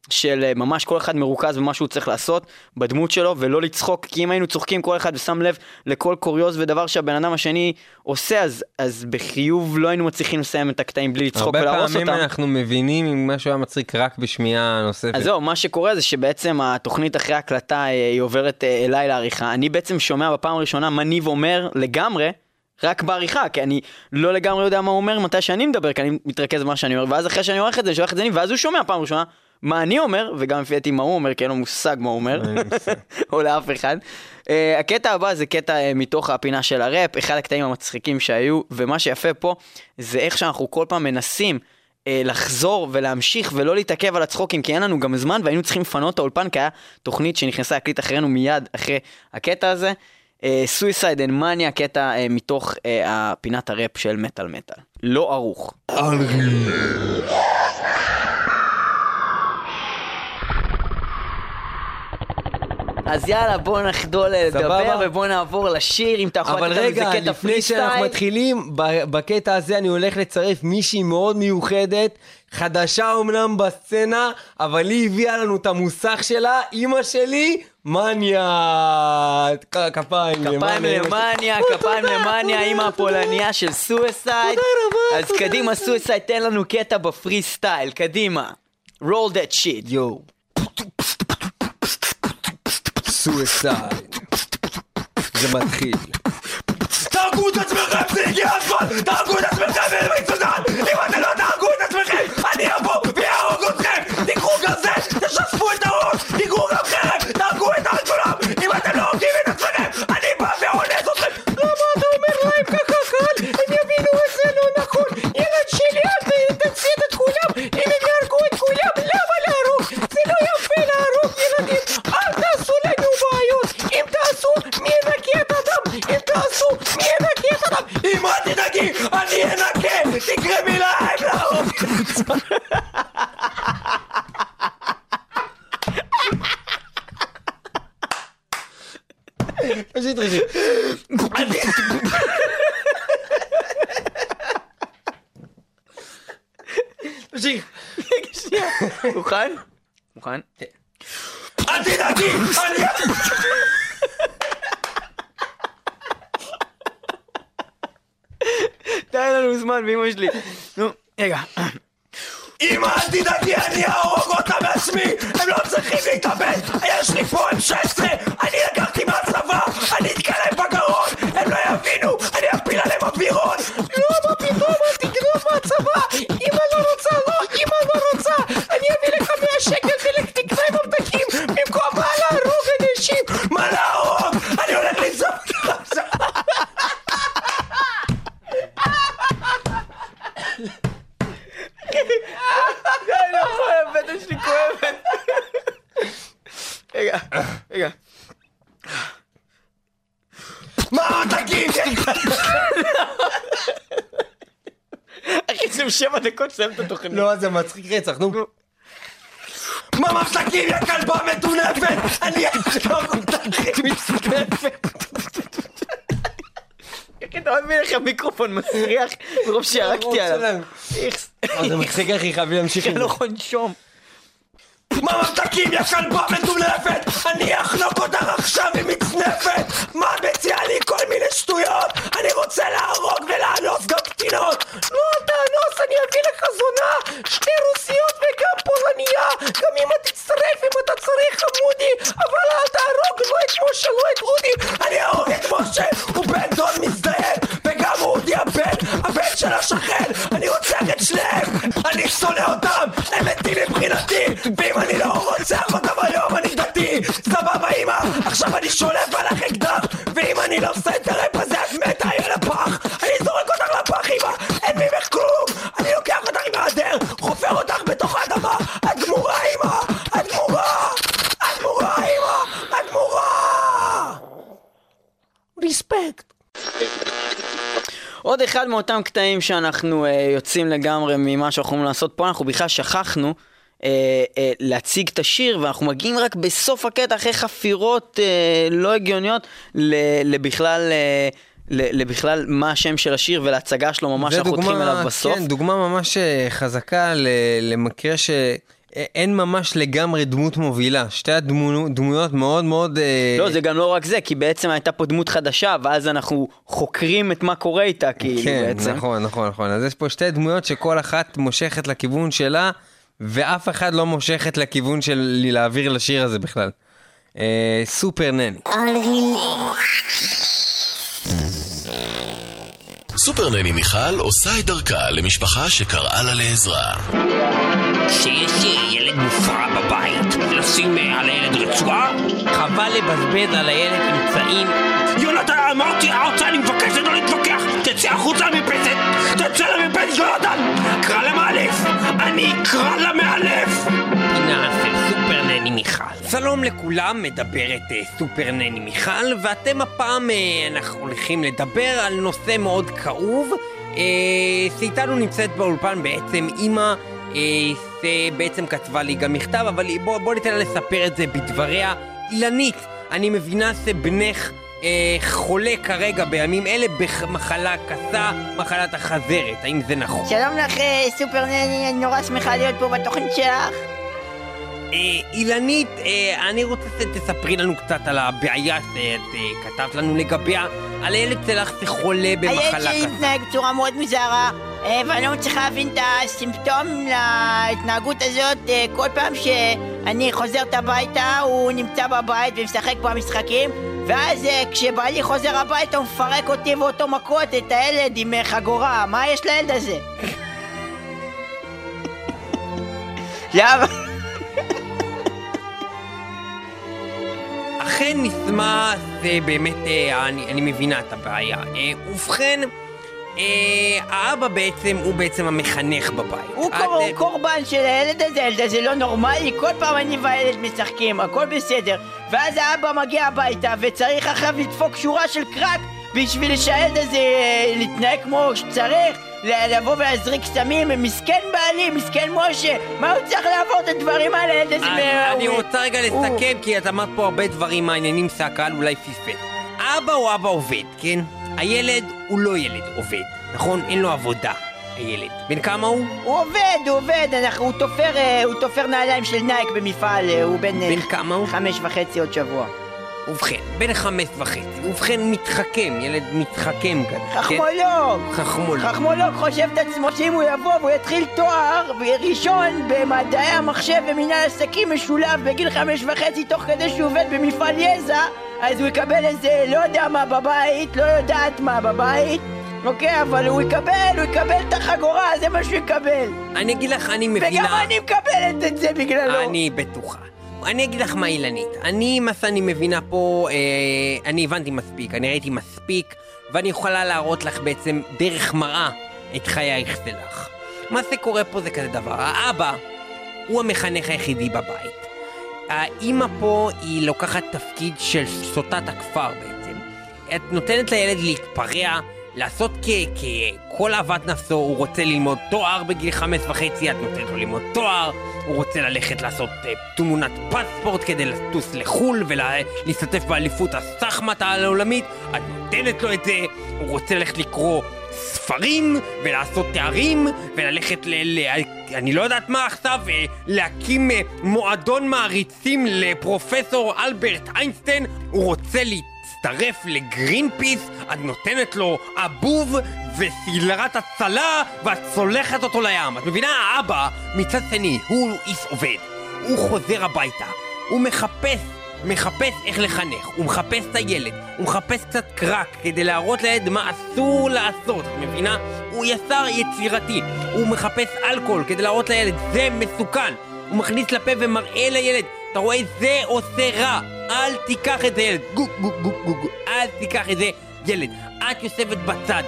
Speaker 5: של אה, ממש כל אחד מרוכז במה שהוא צריך לעשות, בדמות שלו, ולא לצחוק, כי אם היינו צוחקים כל אחד ושם לב לכל קוריוז ודבר שהבן אדם השני עושה, אז, אז בחיוב לא היינו מצליחים לסיים את הקטעים בלי לצחוק
Speaker 13: הרבה
Speaker 5: ולהרוס
Speaker 13: פעמים
Speaker 5: אותם.
Speaker 13: אנחנו מבינים אם משהו היה מצחיק רק בשמיעה נוספת.
Speaker 5: אז זהו, מה שקורה זה שבעצם התוכנית אחרי ההקלטה אה, היא עוברת אה, אליי לעריכה. אני בעצם שומע בפעם הראשונה מה ניב אומר לגמרי, רק בעריכה, כי אני לא לגמרי יודע מה הוא אומר מתי שאני מדבר, כי אני מתרכז במה שאני אומר, ואז אחרי שאני עורך את זה, אני שולח את זה ואז הוא שומע פעם ראשונה מה אני אומר, וגם לפי דעתי מה הוא אומר, כי אין לו מושג מה הוא אומר, [LAUGHS] או לאף אחד. אה, הקטע הבא זה קטע אה, מתוך הפינה של הראפ, אחד הקטעים המצחיקים שהיו, ומה שיפה פה זה איך שאנחנו כל פעם מנסים אה, לחזור ולהמשיך ולא להתעכב על הצחוקים כי אין לנו גם זמן והיינו צריכים לפנות את האולפן כי היה תוכנית שנכנסה להקליט אחרינו מיד אחרי הקטע הזה. Suicide and מניה, קטע אה, מתוך אה, הפינת הראפ של מטאל מטאל. לא ערוך. אז יאללה בוא נחדול לדבר. ובוא נעבור לשיר אם אתה יכול
Speaker 13: אבל
Speaker 5: לתת לנו איזה
Speaker 13: רגע,
Speaker 5: קטע
Speaker 13: לפני
Speaker 5: free
Speaker 13: שאנחנו
Speaker 5: style.
Speaker 13: מתחילים, ב- בקטע הזה אני הולך לצרף מישהי מאוד מיוחדת, חדשה אמנם בסצנה, אבל היא הביאה לנו את המוסך שלה, אימא שלי, מניה. כפיים
Speaker 5: כפיים למאניה, כפיים למאניה, אימא הפולניה של Suicide. אז קדימה Suicide, תן לנו קטע בפרי סטייל, קדימה. roll that shit.
Speaker 13: יואו. סויסייד. זה מתחיל.
Speaker 3: תהרגו את עצמכם, זה הגיע הזמן! תהרגו את עצמכם, אלוהים סוזן! אם אתם לא תהרגו את עצמכם, אני אבוא ויהרוג אתכם! תיקחו גרזן, תשספו את הראש! תיקחו גם חרב, תהרגו את על כולם! אם אתם לא הורגים את הדם? אם תעשו, מי ינקה את הדם? אם את תדאגי, אני אנקה! תגרמי להם להרוג!
Speaker 13: פשוט רשום.
Speaker 5: תמשיך. שנייה. מוכן? מוכן?
Speaker 3: אל תדאגי! אני...
Speaker 5: די לנו זמן באמא שלי. נו, רגע.
Speaker 3: אמא, אל תדאגי, אני אהרוג אותה בעצמי! הם לא צריכים להתאבד! יש לי פה M16! אני לקחתי מהצבא! אני אתקע להם בגרון! הם לא יבינו! אני אפיל עליהם אווירון! לא, מה פתאום? אל תגנוב מהצבא! אמא לא רוצה, לא! אמא לא רוצה! אני אביא לך 100 שקל ותקנה ממתקים במקום מה להרוג אנשים! מה להרוג? אני הולך לזרוק לך עכשיו!
Speaker 5: אני לא יכול, הבטן שלי כואבת. רגע, רגע.
Speaker 3: מה תגיד?
Speaker 5: אחי, זה שבע דקות לסיים את התוכנית.
Speaker 13: לא, זה מצחיק רצח, נו.
Speaker 3: מה מפסקים, יא כלבה מטונפת? אני אחנוק אותך מצטרפת!
Speaker 5: אתה מבין איך המיקרופון מסריח מרוב שירקתי עליו. איכס.
Speaker 13: אה, זה מצחיק אחי, חייבים להמשיך עם זה.
Speaker 3: מה מבטקים, יא כלבה מטונפת? אני אחנוק אותך עכשיו עם מצנפת! מה את מציעה לי כל מיני שטויות? אני רוצה להרוג ולאנוס גם קטינות! לא, אל תאנוס, אני אביא לך זונה! שתי רוסיות וגם פולניה! גם אמא תצטרף אם אתה צריך חמודי! אבל אל תהרוג לא את משה, לא את אודי! אני אהרוג את משה! הוא בן דוד מזדיין! וגם אודי הבן, הבן של השכן! אני רוצח את שניהם! אני שונא אותם! הם מתים מבחינתי! ואם אני לא רוצח אותם היום אני דתי! סבבה אמא! עכשיו אני שולף עליך אקדח! ואם אני לא עושה את הראפ הזה את מתה אל הפח! אני זורק אותך לפח אמא! אין ממך כלום! אני לוקח אותך עם העדר! חופר אותך בתוך האדמה! את גמורה אמא! את גמורה! את גמורה אמא! את גמורה! ריספקט!
Speaker 5: עוד אחד מאותם קטעים שאנחנו אה, יוצאים לגמרי ממה שאנחנו יכולים לעשות פה, אנחנו בכלל שכחנו אה, אה, להציג את השיר, ואנחנו מגיעים רק בסוף הקטע, אחרי חפירות אה, לא הגיוניות, לבכלל... אה, לבכלל מה השם של השיר ולהצגה שלו ממש אנחנו חותכים אליו בסוף.
Speaker 13: כן, דוגמה ממש אה, חזקה למקרה ש...
Speaker 14: אין ממש לגמרי דמות מובילה. שתי הדמויות מאוד מאוד... אה,
Speaker 15: לא, זה גם לא רק זה, כי בעצם הייתה פה דמות חדשה, ואז אנחנו חוקרים את מה קורה איתה, כאילו,
Speaker 14: כן,
Speaker 15: בעצם.
Speaker 14: נכון, נכון, נכון. אז יש פה שתי דמויות שכל אחת מושכת לכיוון שלה, ואף אחד לא מושכת לכיוון של להעביר לשיר הזה בכלל. אה, סופר נני.
Speaker 16: סופר נני מיכל עושה את דרכה למשפחה שקראה לה לעזרה.
Speaker 17: שיש אה, ילד מופרע בבית, לשים אה, על הילד רצועה?
Speaker 3: חבל לבזבז על הילד אמצעים.
Speaker 17: יונתן, אמרתי, ארצה, אני מבקש לא להתווכח! תצא החוצה למרפסת! תצא למרפסת, יונתן! קרא למאלף! אני אקרא למאלף!
Speaker 3: פינה של סופר נני מיכל. שלום לכולם, מדברת אה, סופר נני מיכל, ואתם הפעם, אה, אנחנו הולכים לדבר על נושא מאוד כאוב. אה, שאיתנו נמצאת באולפן בעצם אימא, שבעצם כתבה לי גם מכתב, אבל בוא, בוא ניתן לה לספר את זה בדבריה. אילנית, אני מבינה שבנך אה, חולה כרגע בימים אלה במחלה קשה, מחלת החזרת, האם זה נכון?
Speaker 5: שלום לך, אה, סופר נני, אני נורא שמחה להיות פה בתוכנית שלך.
Speaker 3: אה, אילנית, אה, אני רוצה שתספרי לנו קצת על הבעיה שאת אה, כתבת לנו לגביה, על הילד שלך שחולה במחלה
Speaker 5: הילד שלי
Speaker 3: קשה.
Speaker 5: מתנהג בצורה מאוד אה, ואני לא מצליחה להבין את הסימפטום להתנהגות הזאת. אה, כל פעם שאני חוזרת הביתה, הוא נמצא בבית ומשחק במשחקים, ואז אה, כשבעלי חוזר הביתה הוא מפרק אותי באותו מכות, את הילד עם אה, חגורה. מה יש לילד הזה? [LAUGHS] למה?
Speaker 3: אכן נשמע, זה באמת, אה, אני, אני מבינה את הבעיה. אה, ובכן, אה, האבא בעצם, הוא בעצם המחנך בבית.
Speaker 5: הוא
Speaker 3: את,
Speaker 5: קור-
Speaker 3: אה,
Speaker 5: קורבן של הילד הזה, הילד הזה לא נורמלי, כל פעם אני והילד משחקים, הכל בסדר ואז האבא מגיע הביתה וצריך עכשיו לדפוק שורה של קרק בשביל שהילד הזה אה, להתנהג כמו שצריך לבוא ולהזריק סמים, מסכן בעלי, מסכן משה מה הוא צריך לעבור את הדברים האלה.
Speaker 3: אני,
Speaker 5: מה-
Speaker 3: אני
Speaker 5: הוא-
Speaker 3: רוצה רגע
Speaker 5: הוא-
Speaker 3: לסכם, כי את אמרת פה הרבה דברים מעניינים שהקהל אולי פספס. אבא הוא אבא עובד, כן? הילד הוא לא ילד עובד, נכון? אין לו עבודה, הילד. בן כמה הוא?
Speaker 5: הוא עובד, הוא עובד, אנחנו, הוא תופר, אה, הוא תופר נעליים של נייק במפעל, אה, הוא בן...
Speaker 3: בן כמה הוא?
Speaker 5: חמש וחצי עוד שבוע.
Speaker 3: ובכן, בן חמש וחצי. ובכן, מתחכם, ילד מתחכם כזה. כן?
Speaker 5: חכמולוג!
Speaker 3: חכמולוג.
Speaker 5: חכמולוג חושב את עצמו שאם הוא יבוא והוא יתחיל תואר ראשון במדעי המחשב ומנהל עסקים משולב בגיל חמש וחצי תוך כדי שהוא עובד במפעל יזע אז הוא יקבל איזה לא יודע מה בבית, לא יודעת מה בבית אוקיי, אבל הוא יקבל, הוא יקבל את החגורה, זה מה שהוא יקבל
Speaker 3: אני אגיד לך, אני מבינה...
Speaker 5: וגם אני מקבלת את זה בגללו
Speaker 3: אני בטוחה. אני אגיד לך מה אילנית. אני, מה שאני מבינה פה, אה, אני הבנתי מספיק, אני ראיתי מספיק, ואני יכולה להראות לך בעצם דרך מראה את חייך שלך. מה שקורה פה זה כזה דבר, האבא הוא המחנך היחידי בבית. האימא פה היא לוקחת תפקיד של סוטת הכפר בעצם. את נותנת לילד להתפרע, לעשות ככל אהבת נפשו, הוא רוצה ללמוד תואר בגיל חמש וחצי, את נותנת לו ללמוד תואר, הוא רוצה ללכת לעשות אה, תמונת פספורט כדי לטוס לחו"ל ולהשתתף באליפות הסחמט העולמית, את נותנת לו את זה, הוא רוצה ללכת לקרוא ספרים ולעשות תארים וללכת ל... ל אני לא יודעת מה עכשיו, אה, להקים אה, מועדון מעריצים לפרופסור אלברט איינשטיין, הוא רוצה להצטרף לגרין פיס, את נותנת לו אבוב וסילרת הצלה ואת סולחת אותו לים. את מבינה? האבא, מצד שני, הוא איש עובד. הוא חוזר הביתה, הוא מחפש מחפש איך לחנך, הוא מחפש את הילד, הוא מחפש קצת קרק כדי להראות לילד מה אסור לעשות, את מבינה? הוא יצר יצירתי, הוא מחפש אלכוהול כדי להראות לילד. זה מסוכן, הוא מכניס לפה ומראה לילד, אתה רואה? זה עושה רע, אל תיקח את זה ילד, גו גו גו גו גו, אל תיקח את זה ילד, את יושבת בצד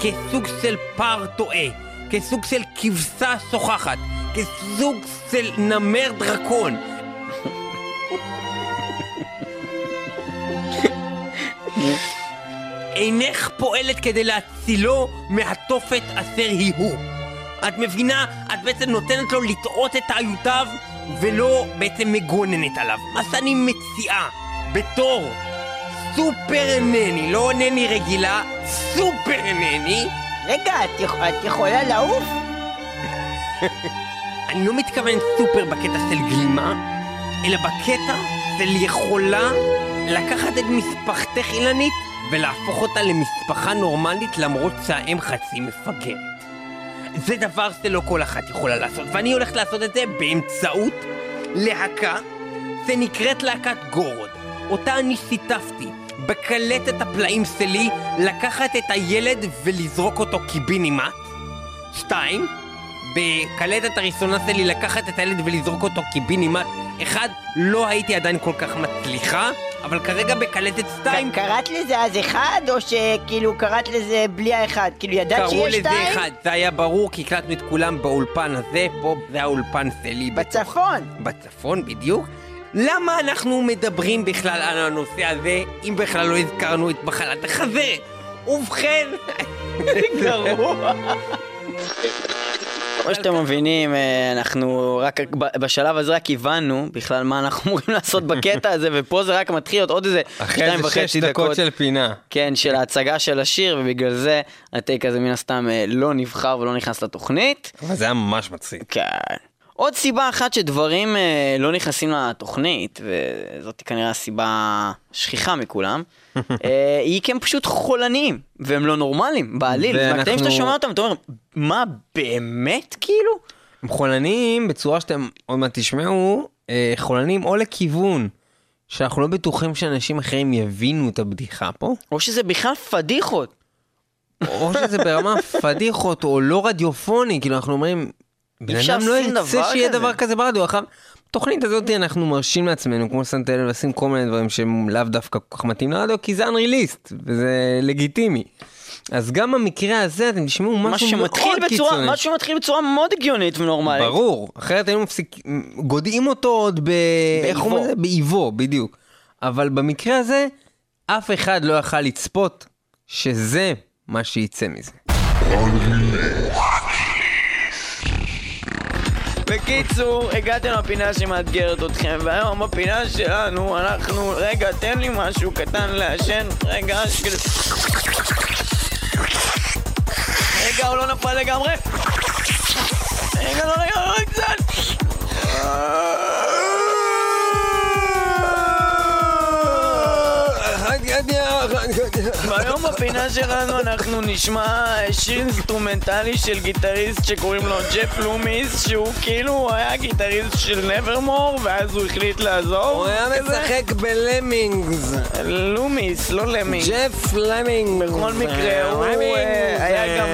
Speaker 3: כסוג של פר טועה, כסוג של כבשה שוכחת, כסוג של נמר דרקון. אינך פועלת כדי להצילו מהתופת אשר היא הוא. את מבינה? את בעצם נותנת לו לטעות את טעיותיו ולא בעצם מגוננת עליו. מה שאני מציעה בתור סופר נני, לא נני רגילה, סופר נני.
Speaker 5: רגע, את, יכ- את יכולה לעוף? [LAUGHS]
Speaker 3: אני לא מתכוון סופר בקטע של גלימה, אלא בקטע של יכולה לקחת את משפחתך אילנית ולהפוך אותה למשפחה נורמלית למרות שהאם חצי מפגרת. זה דבר שלא כל אחת יכולה לעשות, ואני הולך לעשות את זה באמצעות להקה שנקראת להקת גורוד, אותה אני שיתפתי בקלטת הפלאים שלי לקחת את הילד ולזרוק אותו קיבינימט. שתיים, בקלטת הראשונה שלי לקחת את הילד ולזרוק אותו קיבינימט. אחד, לא הייתי עדיין כל כך מצליחה, אבל כרגע בקלטת שתיים...
Speaker 18: קראת לזה אז אחד, או שכאילו קראת לזה בלי האחד? כאילו ידעת
Speaker 3: קראו
Speaker 18: שיש
Speaker 3: לזה
Speaker 18: שתיים?
Speaker 3: אחד, זה היה ברור כי הקלטנו את כולם באולפן הזה, פה זה האולפן שלי.
Speaker 18: בצפון.
Speaker 3: בצפון, בדיוק. למה אנחנו מדברים בכלל על הנושא הזה, אם בכלל לא הזכרנו את מחלת החזה? ובכן... [LAUGHS]
Speaker 5: גרוע. [LAUGHS] כמו שאתם מבינים, אה, אנחנו רק בשלב הזה רק הבנו בכלל מה אנחנו [LAUGHS] אמורים לעשות בקטע הזה, ופה זה רק מתחיל להיות עוד איזה שתיים וחצי
Speaker 19: דקות
Speaker 5: דקות.
Speaker 19: של פינה.
Speaker 5: כן, של ההצגה של השיר, ובגלל זה הטייק הזה מן הסתם אה, לא נבחר ולא נכנס לתוכנית.
Speaker 19: אבל זה היה ממש מצחיק.
Speaker 5: כן. עוד סיבה אחת שדברים אה, לא נכנסים לתוכנית, וזאת כנראה הסיבה השכיחה מכולם, [LAUGHS] אה, היא כי הם פשוט חולניים, והם לא נורמליים בעליל.
Speaker 19: ואנחנו-
Speaker 5: מהקטעים שאתה שומע אותם, אתה אומר, מה, באמת כאילו?
Speaker 19: הם חולניים בצורה שאתם עוד מעט תשמעו, אה, חולניים או לכיוון שאנחנו לא בטוחים שאנשים אחרים יבינו את הבדיחה פה,
Speaker 5: או שזה בכלל פדיחות.
Speaker 19: או שזה ברמה [LAUGHS] פדיחות או לא רדיופוני, כאילו אנחנו אומרים, בן
Speaker 5: אפשר
Speaker 19: אדם לא ירצה שיהיה
Speaker 5: כזה."
Speaker 19: דבר כזה ברדיו. עכשיו, בתוכנית הזאת אנחנו מרשים לעצמנו, כמו לב, לשים כל מיני דברים שהם לאו דווקא כל כך מתאים לרדיו, כי זה unreleased, וזה לגיטימי. אז גם במקרה הזה אתם תשמעו משהו מאוד קיצוני.
Speaker 5: משהו שמתחיל בצורה מאוד הגיונית ונורמלית.
Speaker 19: ברור, אחרת היינו מפסיקים, גודעים אותו עוד ב... איך אומרים את זה? באיבו, בדיוק. אבל במקרה הזה, אף אחד לא יכל לצפות שזה מה שיצא מזה.
Speaker 5: בקיצור, הגעתם לפינה שמאתגרת אתכם, והיום בפינה שלנו אנחנו... רגע, תן לי משהו קטן לעשן. רגע, שכאילו... רגע, הוא לא נפל לגמרי. רגע, לא, רגע, לא, קצת. והיום בפינה שלנו אנחנו נשמע שיר אינסטרומנטלי של גיטריסט שקוראים לו ג'ף לומיס שהוא כאילו היה גיטריסט של Nevermore ואז הוא החליט לעזור
Speaker 3: הוא היה משחק ב Lemmings.
Speaker 5: לומיס, לא למינג
Speaker 3: ג'ף למינג.
Speaker 5: בכל מקרה, הוא אה, היה גם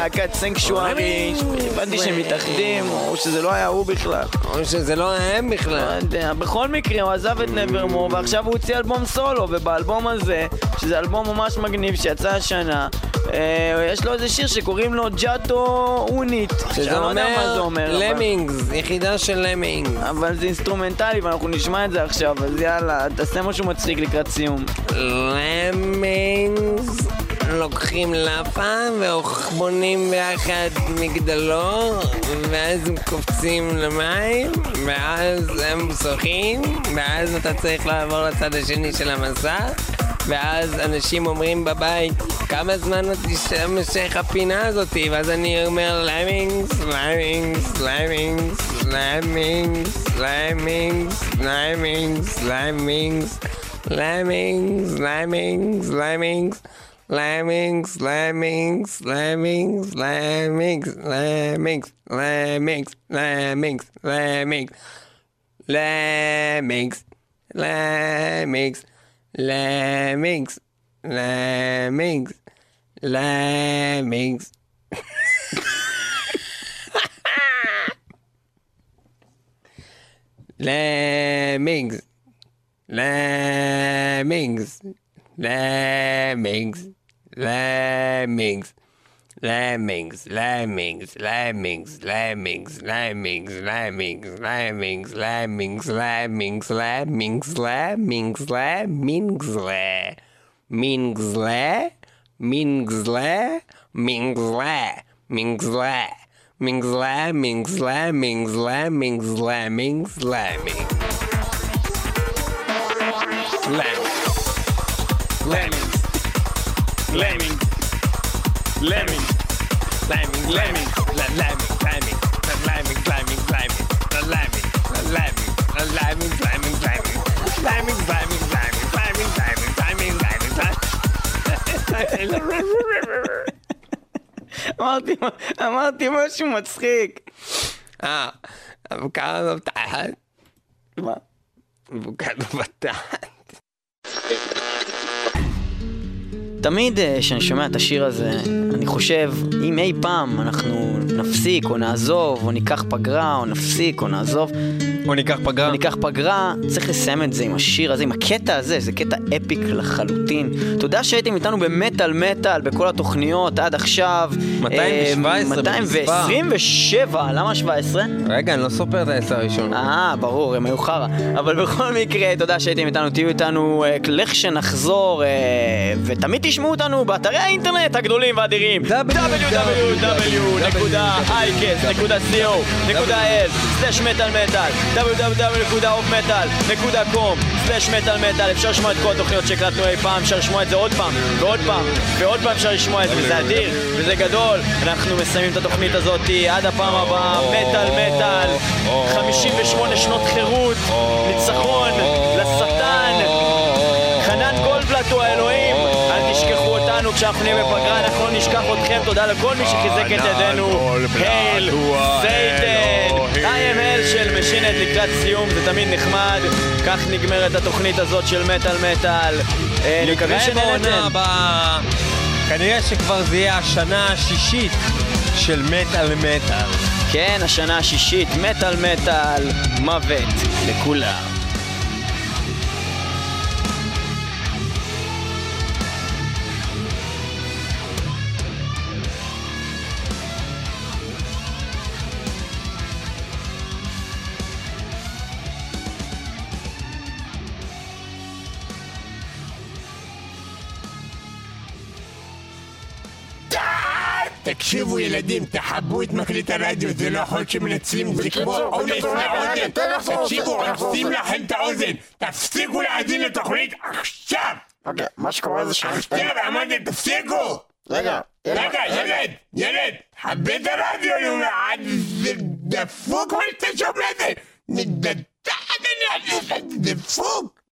Speaker 5: בלהקת Sanctuary, הבנתי שהם מתאחדים, או שזה לא היה הוא בכלל.
Speaker 3: או שזה לא הם בכלל.
Speaker 5: לא יודע, בכל מקרה הוא עזב את Nevermore ועכשיו הוא הוציא אלבום סולו ובאלבום הזה, שזה אלבום ממש מגניב שיצא השנה, אה, יש לו איזה שיר שקוראים לו Jato Unit,
Speaker 3: שזה
Speaker 5: לא
Speaker 3: אומר
Speaker 5: אומר.
Speaker 3: למינגס, יחידה של למינגס.
Speaker 5: אבל זה אינסטרומנטלי ואנחנו נשמע את זה עכשיו, אז יאללה, תעשה משהו מצחיק לקראת סיום.
Speaker 3: למינגס לוקחים לאפה ובונים ביחד מגדלור ואז הם קופצים למים ואז הם שוחים ואז אתה צריך לעבור לצד השני של המסע ואז אנשים אומרים בבית כמה זמן עוד תימשך הפינה הזאתי ואז אני אומר למינגס, למינגס, למינגס, למינגס, למינגס, למינגס, למינגס Lemmings, lemmings, lemmings, lemmings, lemmings, lemmings, lemmings, lemmings, lemmings, lemmings, lemmings, lemmings, lemmings, lemmings, lemmings, lemmings. Lemmings. Lemmings. Lemmings. Lemmings. Lemmings, lemmings, lemmings, lemmings, lemmings, lemmings, lemmings, lemmings, lemmings, lemmings, lemmings, lemmings, le, mings le, mings le, mings le, mings le, mings le, mings le, mings le, mings le, mings le, mings le. Lemmings. Lemmings. Lemmings. Lemmings. Lemmings. Lemmings. Lemmings. Lemmings. Lemmings.
Speaker 12: זליימינג, זליימינג, זליימינג. זליימינג, זליימינג, זליימינג, זליימינג, זליימינג, זליימינג, זליימינג, זליימינג.
Speaker 5: אמרתי, אמרתי משהו מצחיק.
Speaker 12: אה, אבוקדו בתחת.
Speaker 5: מה?
Speaker 12: אבוקדו בתחת.
Speaker 5: תמיד אה, כשאני שומע את השיר הזה, אני חושב, אם אי פעם אנחנו נפסיק או נעזוב, או ניקח פגרה, או נפסיק או נעזוב,
Speaker 3: או ניקח פגרה,
Speaker 5: או ניקח פגרה, צריך לסיים את זה עם השיר הזה, עם הקטע הזה, זה קטע אפיק לחלוטין. תודה שהייתם איתנו במטאל מטאל, בכל התוכניות עד עכשיו.
Speaker 3: 217
Speaker 5: אה, 227, למה 17?
Speaker 3: רגע, אני לא סופר את העשר הראשון.
Speaker 5: אה, ברור, הם היו חרא. אבל בכל מקרה, תודה שהייתם איתנו, תהיו איתנו אה, לכשנחזור, אה, ותמיד תשמעו אותנו באתרי האינטרנט הגדולים והאדירים. www.icast.co.il www.ofmetal.com/מטאל אפשר לשמוע את כל התוכניות שהקלטנו אי פעם, אפשר לשמוע את זה עוד פעם, ועוד פעם, ועוד פעם אפשר לשמוע את זה, וזה אדיר, וזה גדול. אנחנו מסיימים את התוכנית הזאת עד הפעם הבאה, מטאל מטאל, 58 שנות חירות, ניצחון נהיה בפגרה, אנחנו לא נשכח אתכם, תודה לכל מי שחיזק את ידינו, הייל, סייטן, I am hell של משינט לקראת סיום, זה תמיד נחמד, כך נגמרת התוכנית הזאת של מטאל מטאל, אה,
Speaker 3: בעונה
Speaker 5: שנהנתם.
Speaker 3: כנראה שכבר זה יהיה השנה השישית של מטאל מטאל.
Speaker 5: כן, השנה השישית, מטאל מטאל, מוות לכולם.
Speaker 8: תקשיבו ילדים, תחברו את מקליט הרדיו, זה לא יכול שמנצלים את זה כמו אונס לאוזן. תקשיבו, עושים לכם את האוזן. תפסיקו להאזין לתוכנית עכשיו!
Speaker 20: אוקיי, מה שקורה זה ש...
Speaker 8: עכשיו אמרתי, תפסיקו!
Speaker 20: רגע,
Speaker 8: רגע, ילד, ילד, חבר את הרדיו, נו, עד זה דפוק מה שאתה שומע זה. דפוק!